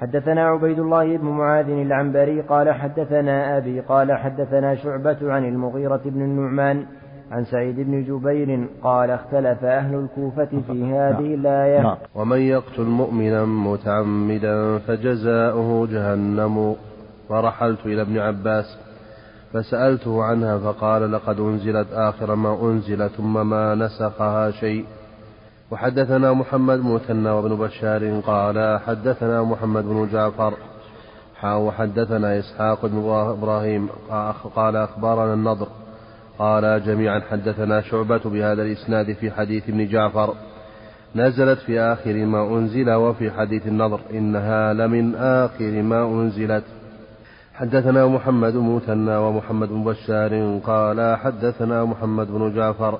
حدثنا عبيد الله بن معاذ العنبري قال حدثنا أبي قال حدثنا شعبة عن المغيرة بن النعمان عن سعيد بن جبير قال اختلف أهل الكوفة في هذه الآية. نعم. ومن يقتل مؤمنا متعمدا فجزاؤه جهنم. ورحلت إلى ابن عباس فسألته عنها فقال لقد أنزلت آخر ما أنزل ثم ما نسخها شيء. وحدثنا محمد بن مثنى وابن بشار قال حدثنا محمد بن جعفر وحدثنا إسحاق بن إبراهيم قال أخبرنا النضر قال جميعا حدثنا شعبة بهذا الإسناد في حديث ابن جعفر. نزلت في آخر ما أنزل وفي حديث النضر إنها لمن آخر ما أنزلت. حدثنا محمد بن مثنى ومحمد بن بشار قال حدثنا محمد بن جعفر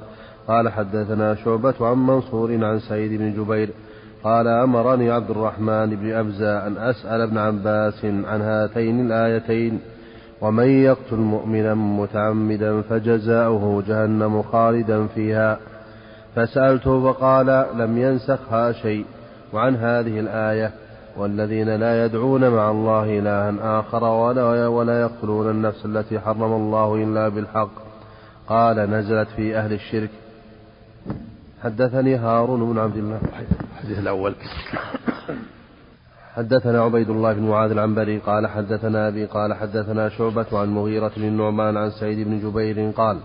قال حدثنا شعبة عن منصور عن سعيد بن جبير قال أمرني عبد الرحمن بن أبزى أن أسأل ابن عباس عن هاتين الآيتين ومن يقتل مؤمنا متعمدا فجزاؤه جهنم خالدا فيها فسألته فقال لم ينسخها شيء وعن هذه الآية والذين لا يدعون مع الله إلها آخر ولا, ولا يقتلون النفس التي حرم الله إلا بالحق قال نزلت في أهل الشرك حدثني هارون بن عبد الله. الحديث الأول. حدثنا عبيد الله بن معاذ العنبري قال حدثنا أبي قال حدثنا شعبة عن مغيرة بن النعمان عن سعيد بن جبير قال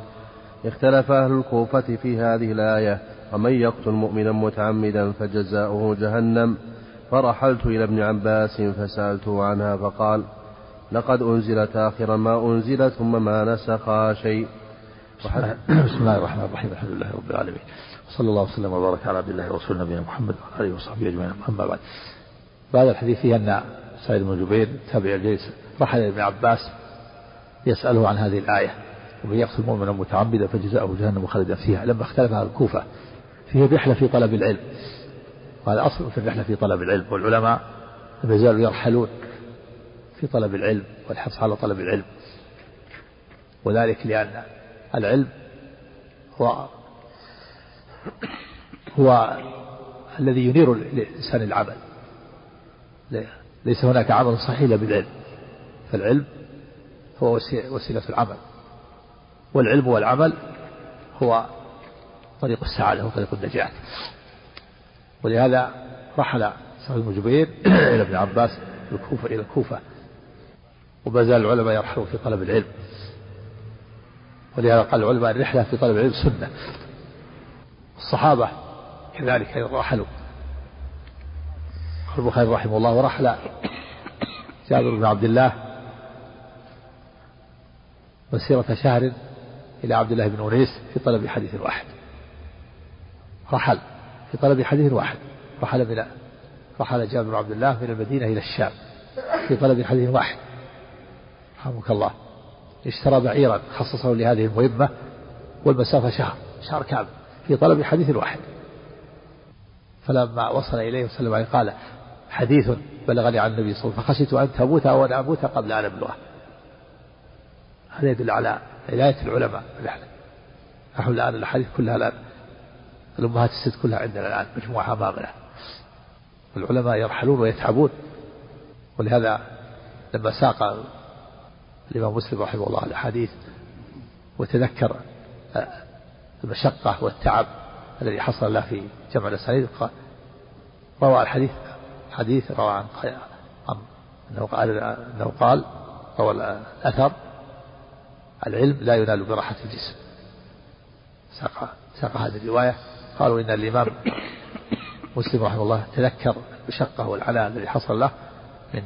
اختلف أهل الكوفة في هذه الآية ومن يقتل مؤمنا متعمدا فجزاؤه جهنم. فرحلت إلى ابن عباس فسألته عنها فقال لقد أنزلت آخر ما أنزل ثم ما نسخها شيء. بسم الله الرحمن الرحيم الحمد لله رب العالمين. صلى الله وسلم وبارك على عبد الله ورسول نبينا محمد وعلى آله وصحبه أجمعين. أما بعد بعد الحديث فيه أن سعيد بن جبير تابع الجيش رحل ابن عباس يسأله عن هذه الآية. ومن يقتل مؤمنا متعمدا فجزاؤه جهنم خالدا فيها لما اختلف أهل الكوفة فيه الرحلة في طلب العلم. وهذا اصل في الرحلة في طلب العلم. والعلماء لم يزالوا يرحلون في طلب العلم والحرص على طلب العلم. وذلك لأن العلم هو هو الذي ينير الإنسان العمل. ليس هناك عمل صحيح إلا بالعلم. فالعلم هو وسيلة العمل. والعلم والعمل هو طريق السعادة وطريق النجاة. ولهذا رحل سعيد بن جبير إلى ابن عباس الكوفة إلى الكوفة. وما زال العلماء يرحلون في طلب العلم. ولهذا قال العلماء الرحلة في طلب العلم سنة. الصحابة كذلك رحلوا البخاري رحمه الله ورحل جابر بن عبد الله مسيرة شهر إلى عبد الله بن أنيس في طلب حديث واحد. رحل في طلب حديث واحد. رحل من رحل جابر بن عبد الله من المدينة إلى الشام في طلب حديث واحد. رحمك الله. اشترى بعيرا خصصه لهذه المهمة والمسافة شهر شهر كامل. في طلب حديث واحد فلما وصل إليه وسلم عليه قال حديث بلغني عن النبي صلى الله عليه وسلم فخشيت أن تموت أو أن أموت قبل أن أبلغه. هذا يدل على عناية العلماء بالحديث نحن الآن الأحاديث كلها الآن الأمهات الست كلها عندنا الآن مجموعة أمامنا والعلماء يرحلون ويتعبون. ولهذا لما ساق الإمام مسلم رحمه الله الأحاديث وتذكر المشقة والتعب الذي حصل له في جمع الأسانيد. روى الحديث حديث روى عن أنه قال أنه قال روى الأثر العلم لا ينال براحة الجسم. ساق ساق هذه الرواية. قالوا إن الإمام مسلم رحمه الله تذكر المشقة والعناء الذي حصل له من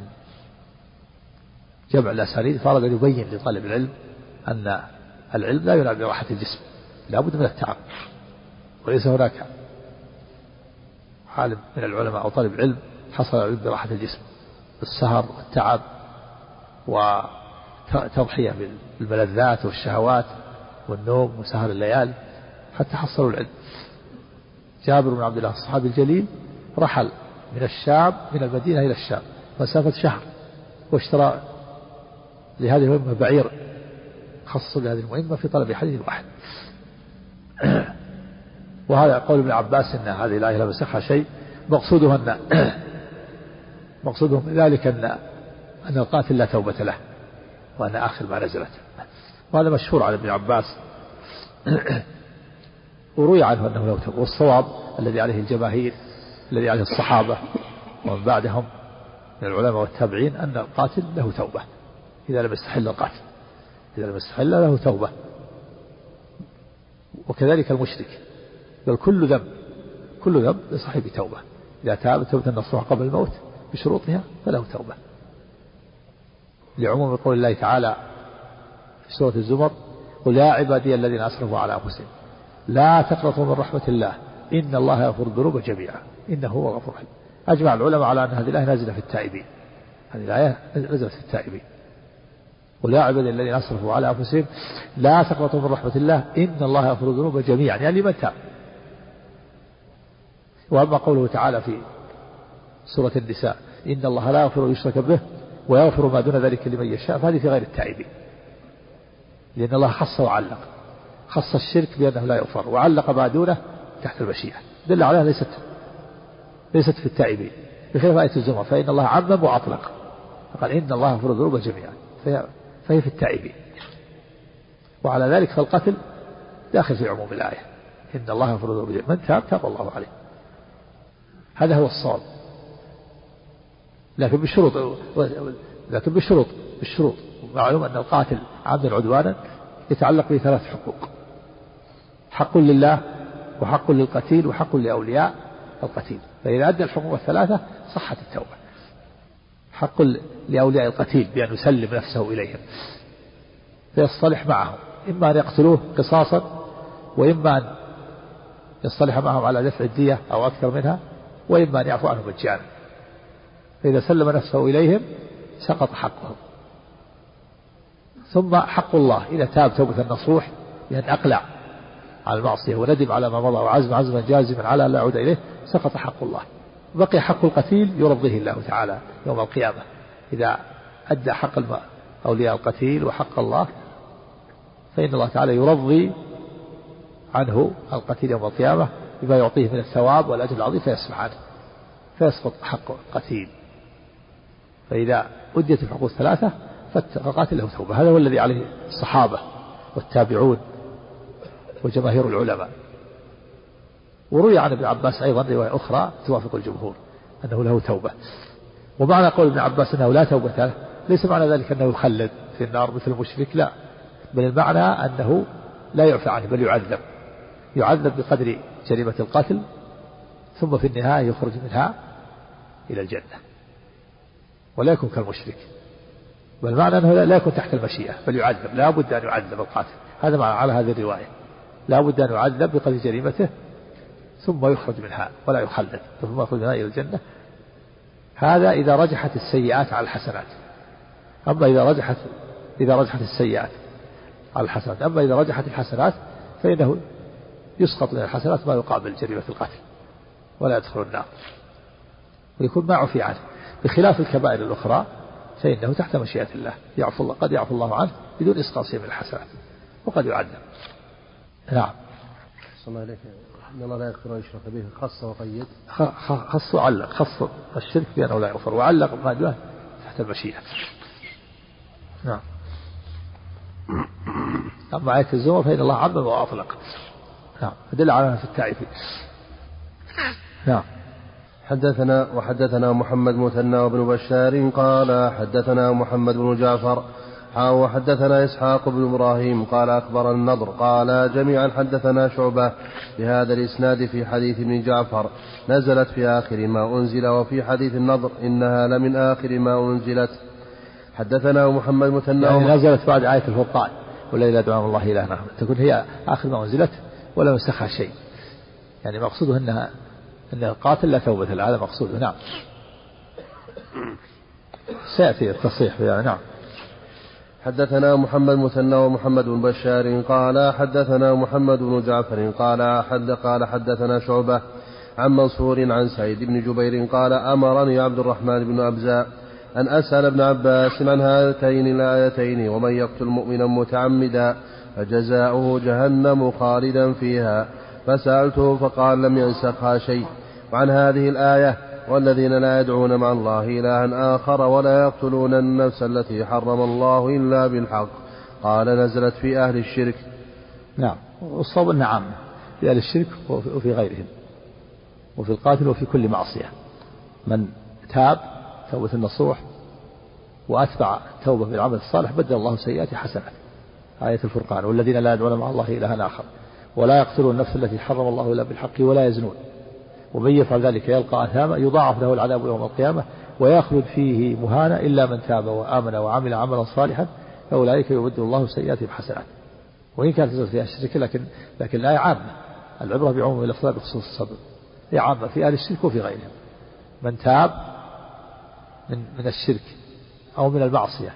جمع الأسانيد. فأراد أن يبين لطالب العلم أن العلم لا ينال براحة الجسم. لابد من التعب وليس هناك عالم من العلماء أو طالب علم حصل العلم براحة الجسم السهر والتعب وتضحية بالملذات والشهوات والنوم وسهر الليالي حتى حصلوا العلم. جابر بن عبد الله الصحابي الجليل رحل من الشام من المدينة إلى الشام مسافة شهر واشترى لهذه المهمة بعير خصص لهذه المهمة في طلب حديث واحد. وهذا قول ابن عباس إن هذه الآية لا يمسخها شيء. مقصودها أن مقصودهم بذلك أن أن القاتل لا توبة له وأن آخر ما نزلت. وهذا مشهور عن ابن عباس. وروي عنه أنه له توبة والصواب الذي عليه الجماهير الذي عليه الصحابة ومن بعدهم من العلماء والتابعين أن القاتل له توبة. إذا لم يستحل القاتل إذا لم يستحل له توبة. وكذلك المشرك. بل كل ذنب كل ذنب لصاحب توبة. إذا تاب توبة النصوح قبل الموت بشروطها فله توبة. لعموم قول الله تعالى في سورة الزمر قل يا عبادي الذين أسرفوا على أنفسهم لا تقنطوا من رحمة الله إن الله يغفر الذنوب جميعا إنه هو الغفور الرحيم. أجمع العلماء على أن هذه الآية نازلة في التائبين. هذه الآية نزلت في التائبين. قل يا عبادي الذين أسرفوا على أنفسهم لا تقنطوا من رحمة الله إن الله يغفر الذنوب جميعا. يعني لمن تاب. وأما قوله تعالى في سورة النساء إن الله لا يغفر يشرك به ويغفر ما دون ذلك لمن يشاء فهذه في غير التائبين. لأن الله خص وعلق. خص الشرك بأنه لا يغفر وعلق ما دونه تحت المشيئة. دل عليها ليست ليست في التائبين. بخلاف آية الزمر فإن الله عمم وأطلق. فقال إن الله يغفر الذنوب جميعا. فهي, في التائبين. وعلى ذلك فالقتل داخل في عموم الآية. إن الله يغفر الذنوب من تاب تاب الله عليه. هذا هو الصواب. لكن بالشروط لكن بالشروط بالشروط. معلوم أن القاتل عمدا عدوانا يتعلق به ثلاث حقوق. حق لله وحق للقتيل وحق لأولياء القتيل. فإذا أدى الحقوق الثلاثة صحت التوبة. حق لأولياء القتيل بأن يسلم نفسه إليهم فيصطلح معهم إما أن يقتلوه قصاصا وإما أن يصطلح معهم على دفع الدية أو أكثر منها وإما أن يعفو عنهم مجانا فإذا سلم نفسه إليهم سقط حقهم. ثم حق الله إذا تاب توبة النصوح بأن أقلع على المعصية وندم على ما مضى وعزم عزما جازما على لا يعود إليه سقط حق الله. بقي حق القتيل يرضيه الله تعالى يوم القيامة. إذا أدى حق أولياء القتيل وحق الله فإن الله تعالى يرضي عنه القتيل يوم القيامة بما يعطيه من الثواب والأجر العظيم فيسمع عنه فيسقط حق القتيل. فإذا أديت الحقوق الثلاثة فقاتل له توبة هذا هو الذي عليه الصحابة والتابعون وجماهير العلماء. وروي عن ابن عباس أيضا رواية أخرى توافق الجمهور أنه له توبة. ومعنى قول ابن عباس أنه لا توبة له ليس معنى ذلك أنه يخلد في النار مثل المشرك لا. بل المعنى أنه لا يعفى عنه بل يعذب. يعذب بقدر جريمة القتل ثم في النهاية يخرج منها إلى الجنة. ولا يكون كالمشرك. بل معنى أنه لا يكون تحت المشيئة بل يعذب. لا بد أن يعذب القاتل. هذا معنى على هذه الرواية. لا بد أن يعذب بقدر جريمته ثم يخرج منها ولا يخلد ثم يخرج منها إلى الجنة. هذا إذا رجحت السيئات على الحسنات. أما إذا رجحت إذا رجحت السيئات على الحسنات. أما إذا رجحت الحسنات فإنه يسقط من الحسنات ما يقابل جريمة القتل ولا يدخل النار. ويكون ما عفي عنه. بخلاف الكبائر الأخرى فإنه تحت مشيئة الله. يعفو الله قد يعفو الله عنه بدون إسقاط شيء من الحسنات. وقد يعذب. نعم. إن الله لا يغفر أن يشرك به خص وقيد. خص وعلق. خص الشرك بأنه لا يغفر. وعلق ما دونه تحت المشيئة. نعم. أما آية الزمر فإن الله عمم وأطلق. نعم. فدل على في التعريف. نعم. حدثنا وحدثنا محمد مثنى وابن بشار قال حدثنا محمد بن جعفر وحدثنا إسحاق بن إبراهيم قال أخبر النضر قال جميعا حدثنا شعبة بهذا الإسناد في حديث ابن جعفر نزلت في آخر ما أنزل وفي حديث النضر إنها لمن آخر ما أنزلت. حدثنا محمد مثنى يعني نزلت بعد آية الفرقان ولا إله دعاء الله إلهنا تكون هي آخر ما أنزلت ولا نسخها شيء. يعني مقصوده أنها أن القاتل لا توبة له هذا مقصوده. نعم. سيأتي التصحيح نعم. حدثنا محمد مثنى ومحمد بن بشار قال حدثنا محمد بن جعفر قال حد قال حدثنا شعبة عن منصور عن سعيد بن جبير قال أمرني عبد الرحمن بن أبزاء أن أسأل ابن عباس عن هاتين الآيتين ومن يقتل مؤمنا متعمدا فجزاؤه جهنم خالدا فيها فسألته فقال لم ينسخها شيء وعن هذه الآية والذين لا يدعون مع الله إلها آخر ولا يقتلون النفس التي حرم الله إلا بالحق. قال نزلت في أهل الشرك. نعم. والصواب أنها عامة. في أهل الشرك وفي غيرهم. وفي القاتل وفي كل معصية. من تاب توبة النصوح وأتبع التوبة بالعمل الصالح بدل الله سيئات حسنات آية الفرقان. والذين لا يدعون مع الله إلها آخر. ولا يقتلون النفس التي حرم الله إلا بالحق ولا يزنون. ومن يفعل ذلك يلقى أثاما يضاعف له العذاب يوم القيامة ويخلد فيه مهانا إلا من تاب وآمن وعمل عملا صالحا فأولئك يبدل الله سيئاتهم حسنات. وإن كانت تزال فيها الشرك لكن لكن الآية عامة. العبرة بعموم الأخلاق بخصوص الصبر. هي عامة في أهل الشرك وفي غيرهم. من تاب من من الشرك أو من المعصية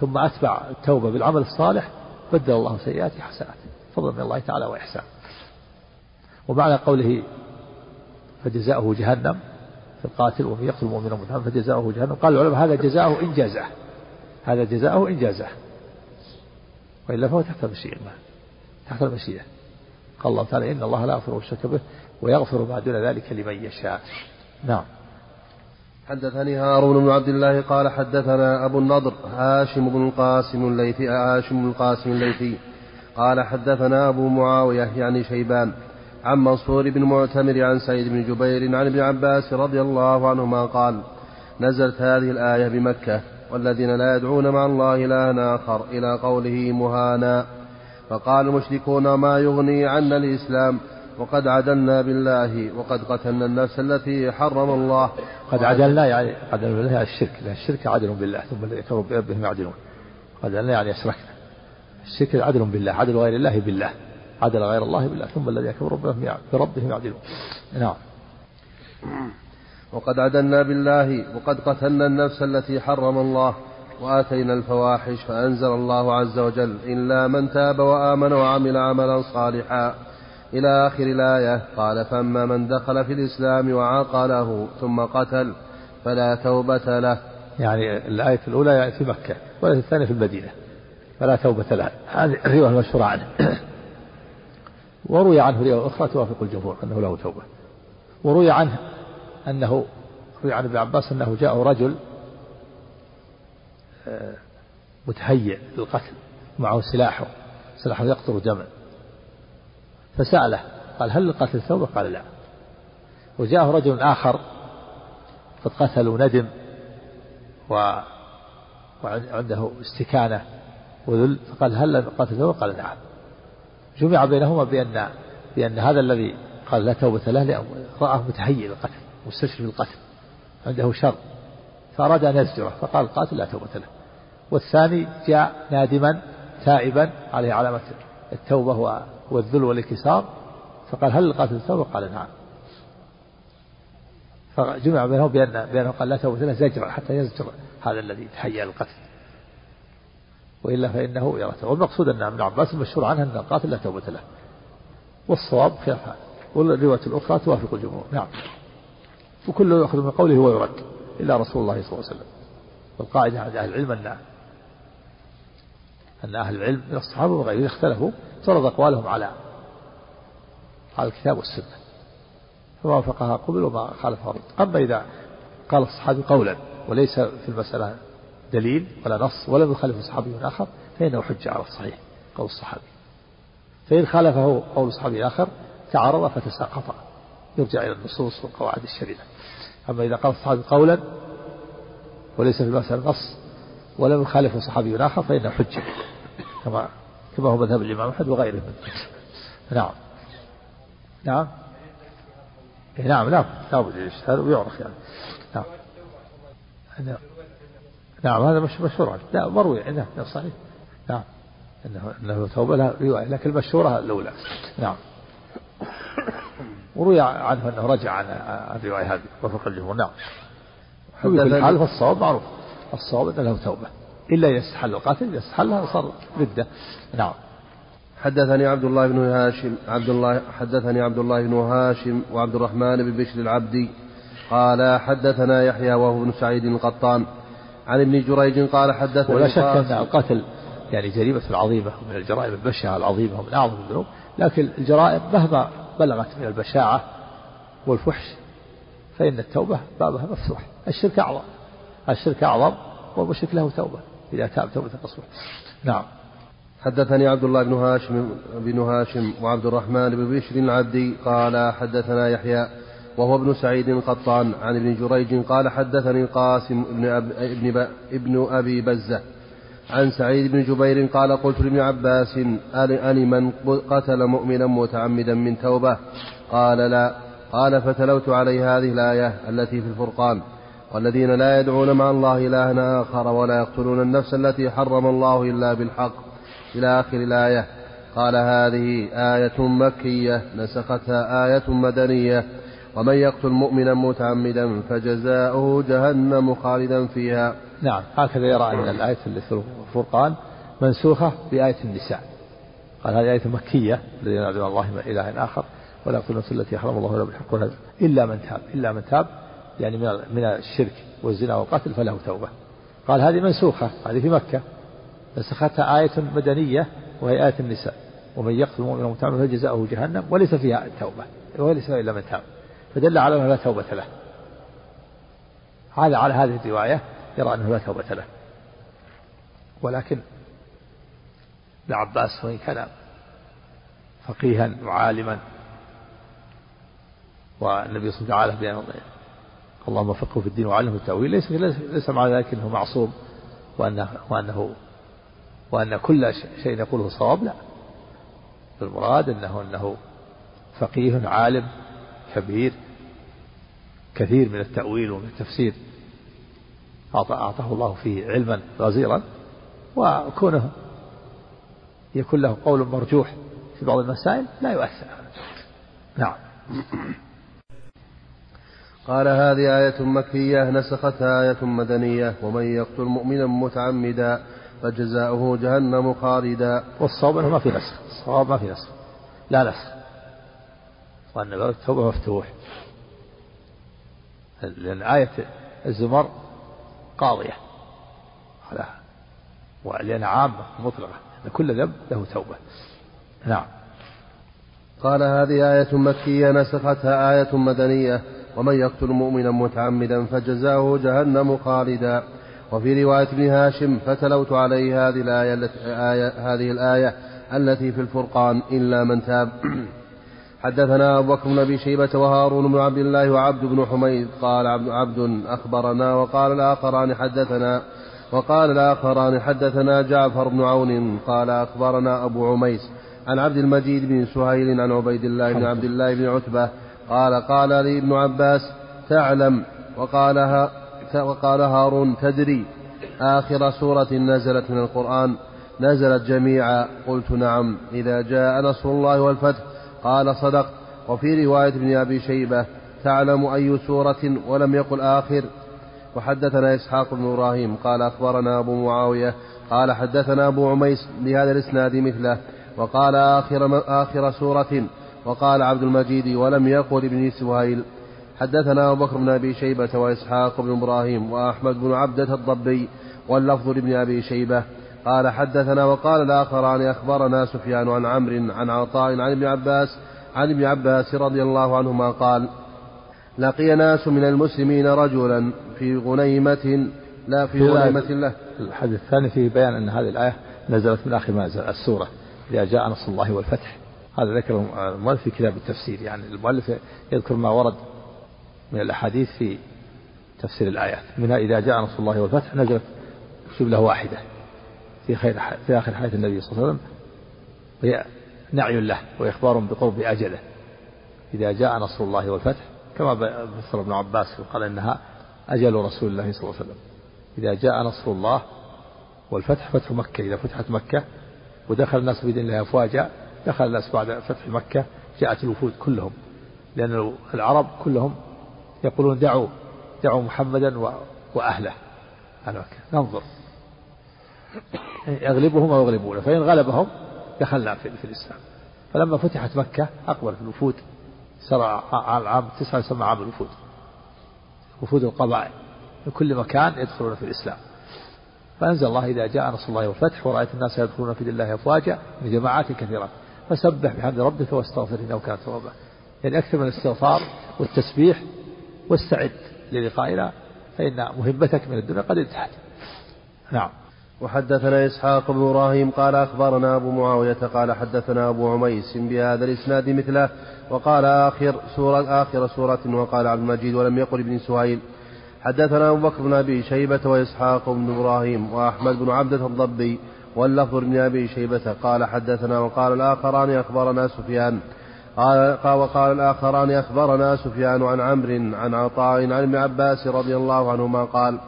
ثم أتبع التوبة بالعمل الصالح بدل الله سيئاته حسنات. فضلا من الله تعالى وإحسان ومعنى قوله فجزاؤه جهنم في القاتل ومن يقتل مؤمنا متعمدا فجزاؤه جهنم. قال العلماء هذا جزاؤه إن جازه هذا جزاؤه إن جازه وإلا فهو تحت المشيئة. تحت المشيئة. قال الله تعالى إن الله لا يغفر الشرك به ويغفر ما دون ذلك لمن يشاء. نعم. حدثني هارون بن عبد الله قال حدثنا أبو النضر هاشم بن القاسم الليثي هاشم بن القاسم الليثي قال حدثنا أبو معاوية يعني شيبان عن منصور بن معتمر عن سعيد بن جبير عن ابن عباس رضي الله عنهما قال نزلت هذه الآية بمكة والذين لا يدعون مع الله إلها آخر إلى قوله مهانا. فقال المشركون ما يغني عنا الإسلام وقد عدلنا بالله وقد قتلنا النفس التي حرم الله. قد عدلنا يعني عدلنا بالله الشرك لأن الشرك عدل بالله ثم الذين كفروا بربهم يعدلون عدلنا يعني أشركنا. الشرك عدل بالله عدل غير الله بالله. عدل غير الله بالله ثم الذين كفروا بربهم يعدلون نعم. وقد عدلنا بالله وقد قتلنا النفس التي حرم الله وآتينا الفواحش فأنزل الله عز وجل إلا من تاب وآمن وعمل عملا صالحا. إلى آخر الآية قال فأما من دخل في الإسلام وعاقله ثم قتل فلا توبة له. يعني الآية الأولى في مكة والآية الثانية في المدينة فلا توبة له. هذه الرواية المشهورة عنه. وروي عنه رواية أخرى توافق الجمهور أنه له توبة. وروي عنه أنه روي عن ابن عباس أنه جاء رجل آه، متهيئ للقتل معه سلاحه سلاحه يقطر دما فسأله قال هل القتل توبة قال لا. وجاءه رجل آخر قد قتل وندم و وعنده استكانة وذل فقال هل القتل توبة قال نعم. جمع بينهما بأن بأن هذا الذي قال لا توبة له رآه متهيئ للقتل مستشرف القتل عنده شر. فأراد أن يزجره فقال القاتل لا توبة له. والثاني جاء نادما تائبا عليه علامة التوبة والذل والانكسار فقال هل القاتل التوبة قال نعم. فجمع بينهم بأن بأنه قال لا توبة له زجر حتى يزجر هذا الذي تهيأ للقتل. وإلا فإنه يرى. والمقصود أن ابن عباس المشهور عنه أن القاتل لا توبة له. والصواب خلاف هذا والرواية الأخرى توافق الجمهور. نعم. وكله يؤخذ من قوله ويرد إلا رسول الله صلى الله عليه وسلم. والقاعدة عند أهل العلم أن أن أهل العلم من الصحابة وغيرهم اختلفوا فرض أقوالهم على على الكتاب والسنة. فما وافقها قبل وما خالفها رد أما إذا قال الصحابي قولا وليس في المسألة دليل ولا نص ولم يخالف صحابي آخر فإنه حجة على الصحيح قول الصحابي. فإن خالفه قول الصحابي الآخر تعارض فتساقط. يرجع إلى النصوص وقواعد الشريعة أما إذا قال الصحابي قولا وليس في المسألة نص ولم يخالفه صحابي آخر فإنه حجة كما كما هو مذهب الإمام أحمد وغيره من نعم. نعم. إيه نعم لا لابد الاجتهاد ويعرف يعني. نعم. نعم, نعم هذا مش مشهور. عنه لا مروي عنده صحيح. نعم. انه إنه توبة. له رواية لكن المشهورة الأولى. نعم. وروي عنه أنه رجع عن الروايه هذه. وفق الجمهور. نعم. في الحال فالصواب معروف. الصواب ان له توبة. إلا اذا استحل القاتل اذا استحلها صار ردة. نعم. حدثني عبد الله بن هاشم عبد الله حدثني عبد الله بن هاشم وعبد الرحمن بن بشر العبدي قال حدثنا يحيى وهو بن سعيد القطان عن ابن جريج قال حدثني ولا شك أن القتل يعني جريمة عظيمة من الجرائم البشعة العظيمة ومن أعظم الذنوب لكن الجرائم مهما بلغت من البشاعة والفحش فإن التوبة بابها مفتوح. الشرك أعظم. الشرك أعظم والمشرك له توبة. إذا تاب توبة نصوح نعم. حدثني عبد الله بن هاشم بن هاشم وعبد الرحمن بن بشر العبدي قال حدثنا يحيى وهو ابن سعيد القطان عن ابن جريج قال حدثني القاسم ابن, أب ابن, ابن أبي بزة عن سعيد بن جبير قال قلت لابن عباس أل من قتل مؤمنا متعمدا من توبة؟ قال لا. قال فتلوت عليه هذه الآية التي في الفرقان. والذين لا يدعون مع الله إلها آخر ولا يقتلون النفس التي حرم الله إلا بالحق. إلى آخر الآية. قال هذه آية مكية نسختها آية مدنية. ومن يقتل مؤمنا متعمدا فجزاؤه جهنم خالدا فيها. نعم هكذا يرى أن الآية اللي في الفرقان منسوخة بآية النساء. قال هذه آية مكية الذين يدعون الله إله آخر ولا يقتل النفس التي حرم الله إلا بالحق إلا من تاب إلا من تاب يعني من من الشرك والزنا والقتل فله توبة. قال هذه منسوخة هذه في مكة. نسختها آية مدنية وهي آية النساء. ومن يقتل مؤمنا متعمدا فجزاؤه جهنم وليس فيها التوبة وليس إلا من تاب. فدل على أنه لا توبة له. هذا على هذه الرواية يرى أنه لا توبة له. ولكن ابن عباس وإن كان فقيها وعالما والنبي صلى الله عليه وسلم بأن اللهم فقه في الدين وعلمه التأويل ليس ليس مع ذلك أنه معصوم وأنه وأنه وأن كل شيء يقوله صواب لا. المراد أنه أنه فقيه عالم كبير كثير من التأويل ومن التفسير. أعطاه الله فيه علما غزيرا وكونه يكون له قول مرجوح في بعض المسائل لا يؤثر. نعم. قال هذه آية مكية نسختها آية مدنية. ومن يقتل مؤمنا متعمدا فجزاؤه جهنم خالدا. والصواب أنه ما في نسخ الصواب ما في نسخ لا نسخ. وأن باب التوبة مفتوح لأن آية الزمر قاضية على ولأن عامة مطلقة أن كل ذنب له توبة. نعم. قال هذه آية مكية نسختها آية مدنية ومن يقتل مؤمنا متعمدا فجزاؤه جهنم خالدا. وفي رواية ابن هاشم فتلوت عليه هذه الآية, التي آية هذه الآية التي في الفرقان إلا من تاب. حدثنا أبو بكر بن أبي شيبة وهارون بن عبد الله وعبد بن حميد قال عبد, أخبرنا وقال الآخران حدثنا وقال الآخران حدثنا جعفر بن عون قال أخبرنا أبو عميس عن عبد المجيد بن سهيل عن عبيد الله بن عبد الله بن عتبة قال قال لي ابن عباس تعلم وقالها وقال هارون تدري آخر سورة نزلت من القرآن نزلت جميعا قلت نعم إذا جاء نصر الله والفتح قال صدقت وفي رواية ابن أبي شيبة تعلم أي سورة ولم يقل آخر. وحدثنا إسحاق بن إبراهيم قال أخبرنا أبو معاوية قال حدثنا أبو عميس بهذا الإسناد مثله وقال آخر, آخر سورة وقال عبد المجيد ولم يقل ابن سهيل حدثنا أبو بكر بن أبي شيبة وإسحاق بن إبراهيم وأحمد بن عبدة الضبي واللفظ لابن أبي شيبة. قال حدثنا وقال الآخران أخبرنا سفيان عن عمرو عن عطاء عن ابن عباس عن ابن عباس رضي الله عنهما قال لقي ناس من المسلمين رجلا في غنيمة لا في غنيمة له. الحديث الثاني فيه بيان أن هذه الآية نزلت من آخر ما نزل السورة إذا جاء نصر الله والفتح. هذا ذكر المؤلف في كتاب التفسير يعني المؤلف يذكر ما ورد من الأحاديث في تفسير الآيات. منها إذا جاء نصر الله والفتح نزلت شبلة واحدة. في خير في آخر حياة النبي صلى الله عليه وسلم وهي نعي له وإخبار بقرب أجله. إذا جاء نصر الله والفتح كما فسر ابن عباس وقال إنها أجل رسول الله صلى الله عليه وسلم. إذا جاء نصر الله والفتح فتح مكة. إذا فتحت مكة ودخل الناس دين الله أفواجا دخل الناس بعد فتح مكة جاءت الوفود كلهم. لأن العرب كلهم يقولون دعوا دعوا محمدا وأهله. على مكة. ننظر. يغلبهم أو يغلبونه فإن غلبهم دخلنا في, في الإسلام. فلما فتحت مكة أقبلت الوفود صار عام تسعة يسمى عام الوفود. وفود القبائل من كل مكان يدخلون في الإسلام. فأنزل الله إذا جاء نصر الله والفتح ورأيت الناس يدخلون في دين الله أفواجا من جماعات كثيرة. فسبح بحمد ربك واستغفر إنه كان توابا. يعني أكثر من الاستغفار والتسبيح واستعد للقائنا فإن مهمتك من الدنيا قد انتهت. نعم. وحدثنا إسحاق بن إبراهيم قال أخبرنا أبو معاوية قال حدثنا أبو عميس بهذا الإسناد مثله وقال آخر سورة آخر سورة وقال عبد المجيد ولم يقل ابن سهيل حدثنا أبو بكر بن أبي شيبة وإسحاق بن إبراهيم وأحمد بن عبدة الضبي واللفظ بن أبي شيبة. قال حدثنا وقال الآخران أخبرنا سفيان. قال وقال الآخران أخبرنا سفيان عن عمرو عن عطاء عن ابن عباس رضي الله عنهما قال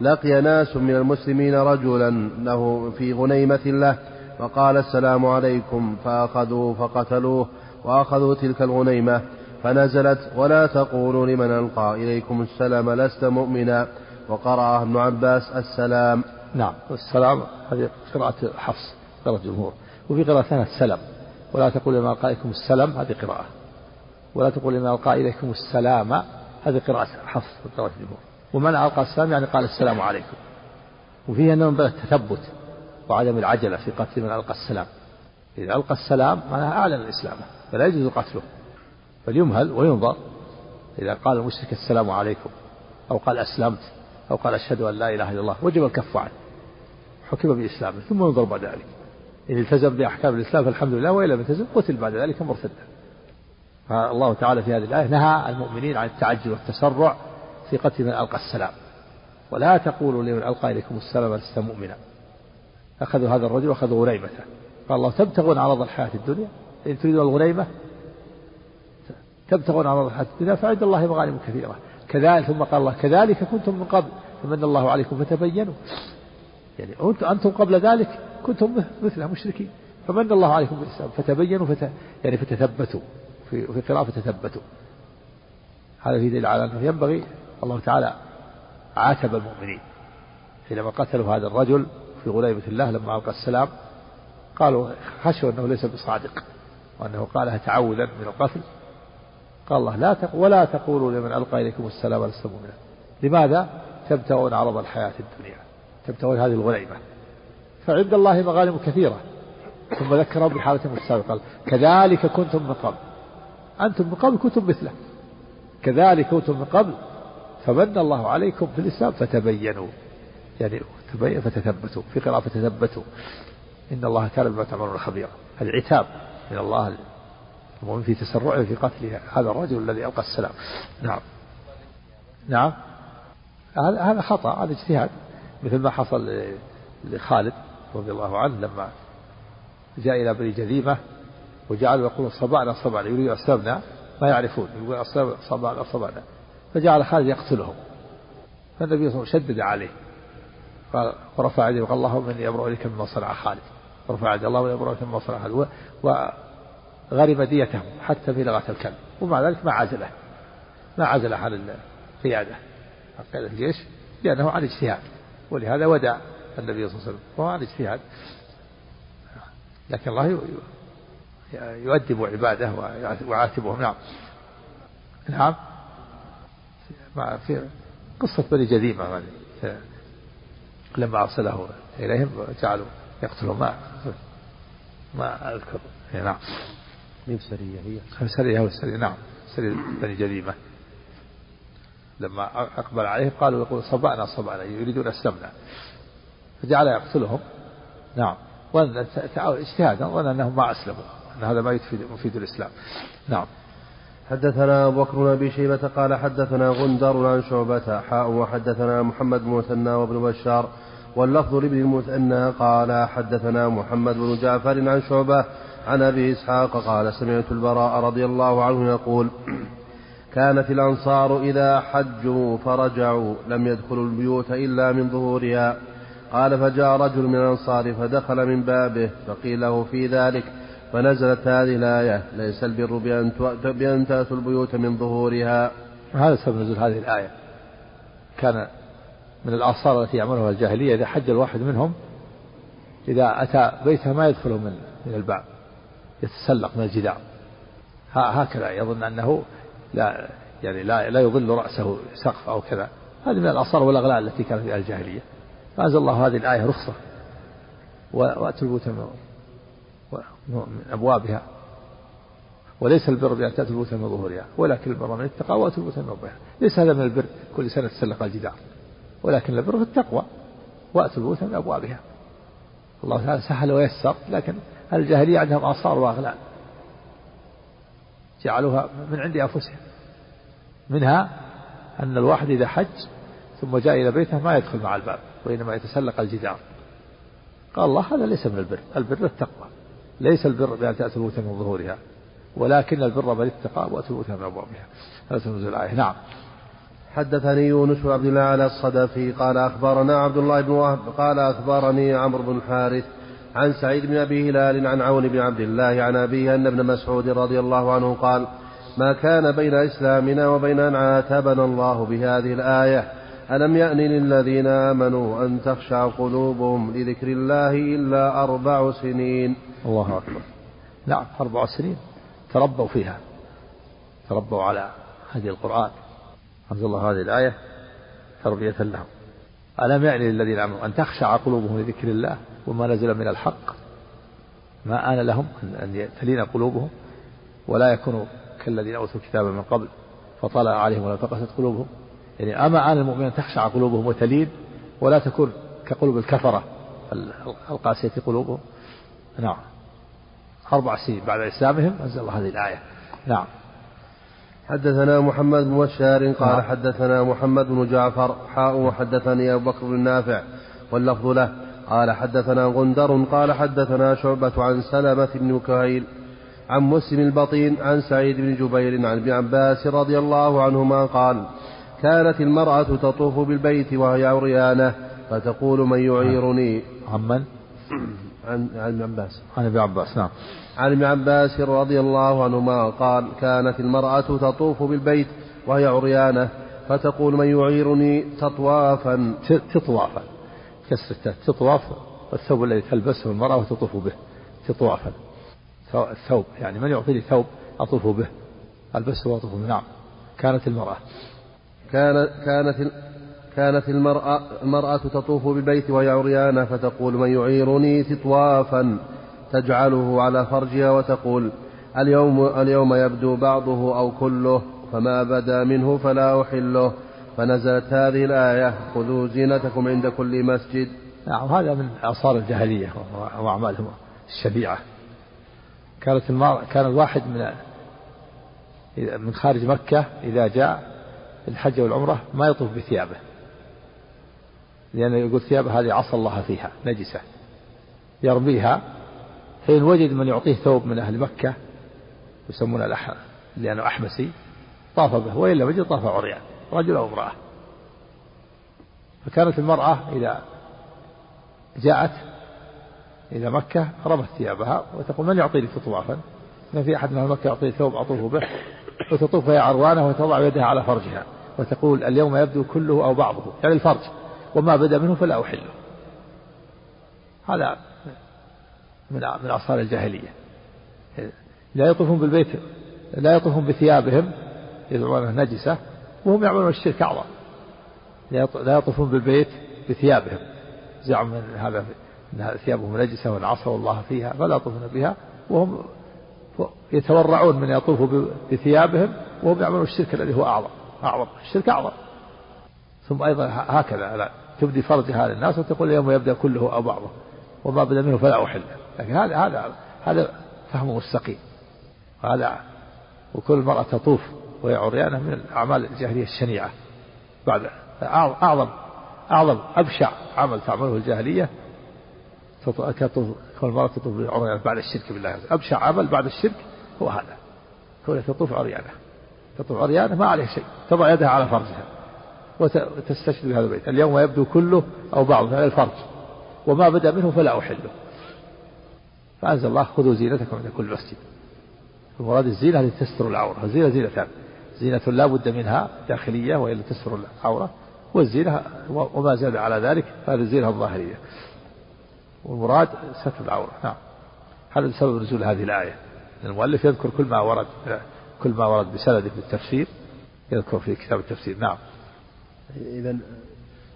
لقي ناس من المسلمين رجلا له في غنيمة له فقال السلام عليكم فأخذوه فقتلوه وأخذوا تلك الغنيمة فنزلت ولا تقولوا لمن ألقى إليكم السلام لست مؤمنا وقرأ ابن عباس السلام. نعم السلام هذه قراءة حفص قراءة الجمهور وفي قراءة ثانية السلام ولا تقول لمن ألقى إليكم السلام هذه قراءة ولا تقول لمن ألقى إليكم السلام هذه قراءة حفص قراءة الجمهور ومن ألقى السلام يعني قال السلام عليكم. وفيها نوع من التثبت وعدم العجلة في قتل من ألقى السلام. إذا ألقى السلام معناها أعلن الإسلام فلا يجوز قتله. بل يمهل وينظر إذا قال المشرك السلام عليكم أو قال أسلمت أو قال أشهد أن لا إله إلا الله وجب الكف عنه. حكم بإسلامه ثم ينظر بعد ذلك. إن التزم بأحكام الإسلام فالحمد لله وإن لم يلتزم قتل بعد ذلك مرتدا فالله تعالى في هذه الآية نهى المؤمنين عن التعجل والتسرع في قتل من ألقى السلام. ولا تقولوا لمن ألقى إليكم السلام لست مؤمنا. أخذوا هذا الرجل وأخذوا غنيمته قال الله تبتغون عرض الحياة الدنيا؟ إن تريدون الغنيمة تبتغون عرض الحياة الدنيا فعند الله مغانم كثيرة. كذلك ثم قال الله كذلك كنتم من قبل فمن الله عليكم فتبينوا. يعني أنتم قبل ذلك كنتم مثل مشركين. فمن الله عليكم بالإسلام فتبينوا فت... يعني فتثبتوا. في, في قراءة فتثبتوا. هذا في دليل على أنه ينبغي الله تعالى عاتب المؤمنين. حينما قتلوا هذا الرجل في غليبة الله لما ألقى السلام قالوا خشوا أنه ليس بصادق وأنه قالها تعوذا من القتل. قال الله لا تق... ولا تقولوا لمن ألقى إليكم السلام لست مؤمنا لماذا؟ تبتغون عرض الحياة الدنيا تبتغون هذه الغنيمة فعند الله مغانم كثيرة. ثم ذكرهم بحالتهم السابقة كذلك كنتم من قبل. أنتم من قبل كنتم مثله. كذلك كنتم من قبل. فمن الله عليكم في الإسلام فتبينوا. يعني تبين فتثبتوا في قراءة فتثبتوا. إن الله كان بما تعملون خبيرا. العتاب من الله المؤمن في تسرعه في قتل هذا الرجل الذي ألقى السلام. نعم. نعم. هذا خطأ هذا اجتهاد. مثل ما حصل لخالد رضي الله عنه لما جاء إلى بني جذيمة وجعلوا يقولون صبعنا صبعنا يريد أسلمنا ما يعرفون. يقول صبعنا صبعنا فجعل خالد يقتلهم فالنبي صلى الله عليه وسلم شدد عليه. قال ورفع يده وقال اللهم إني أبرأ إليك مما صنع خالد. ورفع يده اللهم إني أبرأ إليك مما صنع خالد. وغرم ديتهم حتى في لغة الكلب. ومع ذلك ما عزله. ما عزله عن القيادة. قيادة الجيش لأنه عن اجتهاد. ولهذا ودع النبي صلى الله عليه وسلم. وهو عن اجتهاد. لكن الله يؤدب عباده ويعاتبهم. نعم. نعم. في قصة بني جذيمة لما أرسله إليهم جعلوا يقتلوا ما ما أذكر. نعم. من سرية هي؟ سرية هو سرية نعم. سرية بني جذيمة لما أقبل عليهم قالوا يقول صبعنا صبعنا يريدون أسلمنا. فجعل يقتلهم. نعم. وأن اجتهادا وأن أنهم ما أسلموا أن هذا ما يفيد الإسلام. نعم. حدثنا أبو بكر بن أبي شيبة قال حدثنا غندر عن شعبة حاء وحدثنا محمد بن مثنى وابن بشار واللفظ لابن المثنى قال حدثنا محمد بن جعفر عن شعبة عن أبي إسحاق قال سمعت البراء رضي الله عنه يقول كانت الأنصار إذا حجوا فرجعوا لم يدخلوا البيوت إلا من ظهورها. قال فجاء رجل من الأنصار فدخل من بابه فقيل له في ذلك فنزلت هذه الآية ليس البر بأن بأن تأتوا البيوت من ظهورها. هذا سبب نزول هذه الآية. كان من الآثار التي يعملها الجاهلية إذا حج الواحد منهم إذا أتى بيته ما يدخله من من الباب يتسلق من الجدار. هكذا يظن أنه لا يعني لا لا يظل رأسه سقف أو كذا. هذه من الآثار والأغلال التي كانت في الجاهلية. فأنزل الله هذه الآية رخصة. وأتوا البيوت من أبوابها. وليس البر بأن تأتوا البيوت من ظهورها ولكن البر من اتقى وأتوا البيوت من ظهورها ليس هذا من البر كل سنة تسلق الجدار ولكن البر في التقوى وأتوا البيوت من أبوابها. الله تعالى سهل ويسر لكن الجاهلية عندهم آثار وأغلال. جعلوها من عند أنفسهم. منها أن الواحد إذا حج ثم جاء إلى بيته ما يدخل مع الباب وإنما يتسلق الجدار. قال الله هذا ليس من البر البر التقوى. ليس البر بأن تأتوا البيوت من ظهورها ولكن البر من اتقى وأتوا البيوت من أبوابها. هذا تنزل الآية نعم. حدثني يونس بن عبد الله على الصدفي قال أخبرنا عبد الله بن وهب قال أخبرني عمرو بن الحارث عن سعيد بن أبي هلال عن عون بن عبد الله عن أبيه أن ابن مسعود رضي الله عنه قال ما كان بين إسلامنا وبين أن عاتبنا الله بهذه الآية ألم يأن للذين آمنوا أن تخشع قلوبهم لذكر الله إلا أربع سنين؟ الله أكبر. نعم أربع سنين تربوا فيها تربوا على هدي القرآن. أنزل الله هذه الآية تربية لهم. ألم يعني للذين آمنوا أن تخشع قلوبهم لذكر الله وما نزل من الحق؟ ما آن لهم أن تلين قلوبهم ولا يكونوا كالذين أوتوا الكتاب من قبل فطلع عليهم ولا فقست قلوبهم. يعني أما آن المؤمنين أن تخشع قلوبهم وتلين ولا تكون كقلوب الكفرة القاسية قلوبهم؟ نعم. أربع سنين بعد إسلامهم. أنزل الله هذه الآية. نعم. حدثنا محمد بن بشار قال نعم. حدثنا محمد بن جعفر حاء وحدثني أبو بكر بن نافع واللفظ له. قال حدثنا غندر قال حدثنا شعبة عن سلمة بن كهيل عن مسلم البطين عن سعيد بن جبير عن ابن عباس رضي الله عنهما قال كانت المرأة تطوف بالبيت وهي عريانة فتقول من يعيرني؟ عن من؟ عن عن ابن عباس. عن ابن عباس نعم. عن ابن عباس رضي الله عنهما قال كانت المرأة تطوف بالبيت وهي عريانة فتقول من يعيرني تطوافا؟ تطوافا. كسر تطواف الثوب الذي تلبسه المرأة وتطوف به. تطوافا. الثوب يعني من يعطيني ثوب أطوف به؟ ألبسه وأطوف به نعم. كانت المرأة. كانت كانت كانت المرأة المرأة تطوف بالبيت وهي عريانة فتقول من يعيرني تطوافا تجعله على فرجها وتقول اليوم اليوم يبدو بعضه أو كله فما بدا منه فلا أحله فنزلت هذه الآية خذوا زينتكم عند كل مسجد نعم هذا من آثار الجاهلية وأعمالهم الشبيعة. كانت المرأة كان الواحد من من خارج مكة إذا جاء الحج والعمرة ما يطوف بثيابه. لأنه يقول ثيابه هذه عصى الله فيها نجسة. يرميها فإن وجد من يعطيه ثوب من أهل مكة يسمونه الأح لأنه أحمسي طاف به وإلا وجد طاف عريان رجل أو امرأة. فكانت المرأة إذا جاءت إلى مكة رمت ثيابها وتقول من يعطيني طوافا ما في أحد من مكة يعطيني ثوب أطوف به وتطوف هي عروانة وتضع يدها على فرجها وتقول اليوم يبدو كله أو بعضه يعني الفرج. وما بدا منه فلا أحله. هذا من من آثار الجاهلية. لا يطوفون بالبيت لا يطوفون بثيابهم يدعونها نجسة وهم يعملون الشرك أعظم. لا يطوفون بالبيت بثيابهم. زعم من هذا أن ثيابهم نجسة وأن عصوا الله فيها فلا يطوفون بها. وهم يتورعون من يطوفوا بثيابهم وهم يعملون الشرك الذي هو أعظم. أعظم. الشرك أعظم. ثم أيضا هكذا. تبدي فرجها للناس وتقول اليوم يبدأ كله أو بعضه وما بدأ منه فلا أحل. لكن هذا هذا هذا فهم مستقيم. هذا وكل مرأة تطوف وهي عريانة من الأعمال الجاهلية الشنيعة. بعد أعظم أعظم أبشع عمل تعمله الجاهلية كون المرأة تطوف عريانة بعد الشرك بالله. أبشع عمل بعد الشرك هو هذا. هو تطوف عريانة. تطوف عريانة ما عليه شيء. تضع يدها على فرجها. وتستشهد بهذا البيت. اليوم يبدو كله أو بعضه على الفرج. وما بدأ منه فلا أحله. فأنزل الله خذوا زينتكم عند كل مسجد. المراد الزينة التي تستر العورة. الزينة زينتان. زينة لا بد منها داخلية وهي التي تستر العورة. والزينة وما زاد على ذلك هذه الزينة الظاهرية. والمراد ستر العورة. نعم. هذا سبب نزول هذه الآية. المؤلف يذكر كل ما ورد كل ما ورد بسند في التفسير. يذكر في كتاب التفسير. نعم. إذا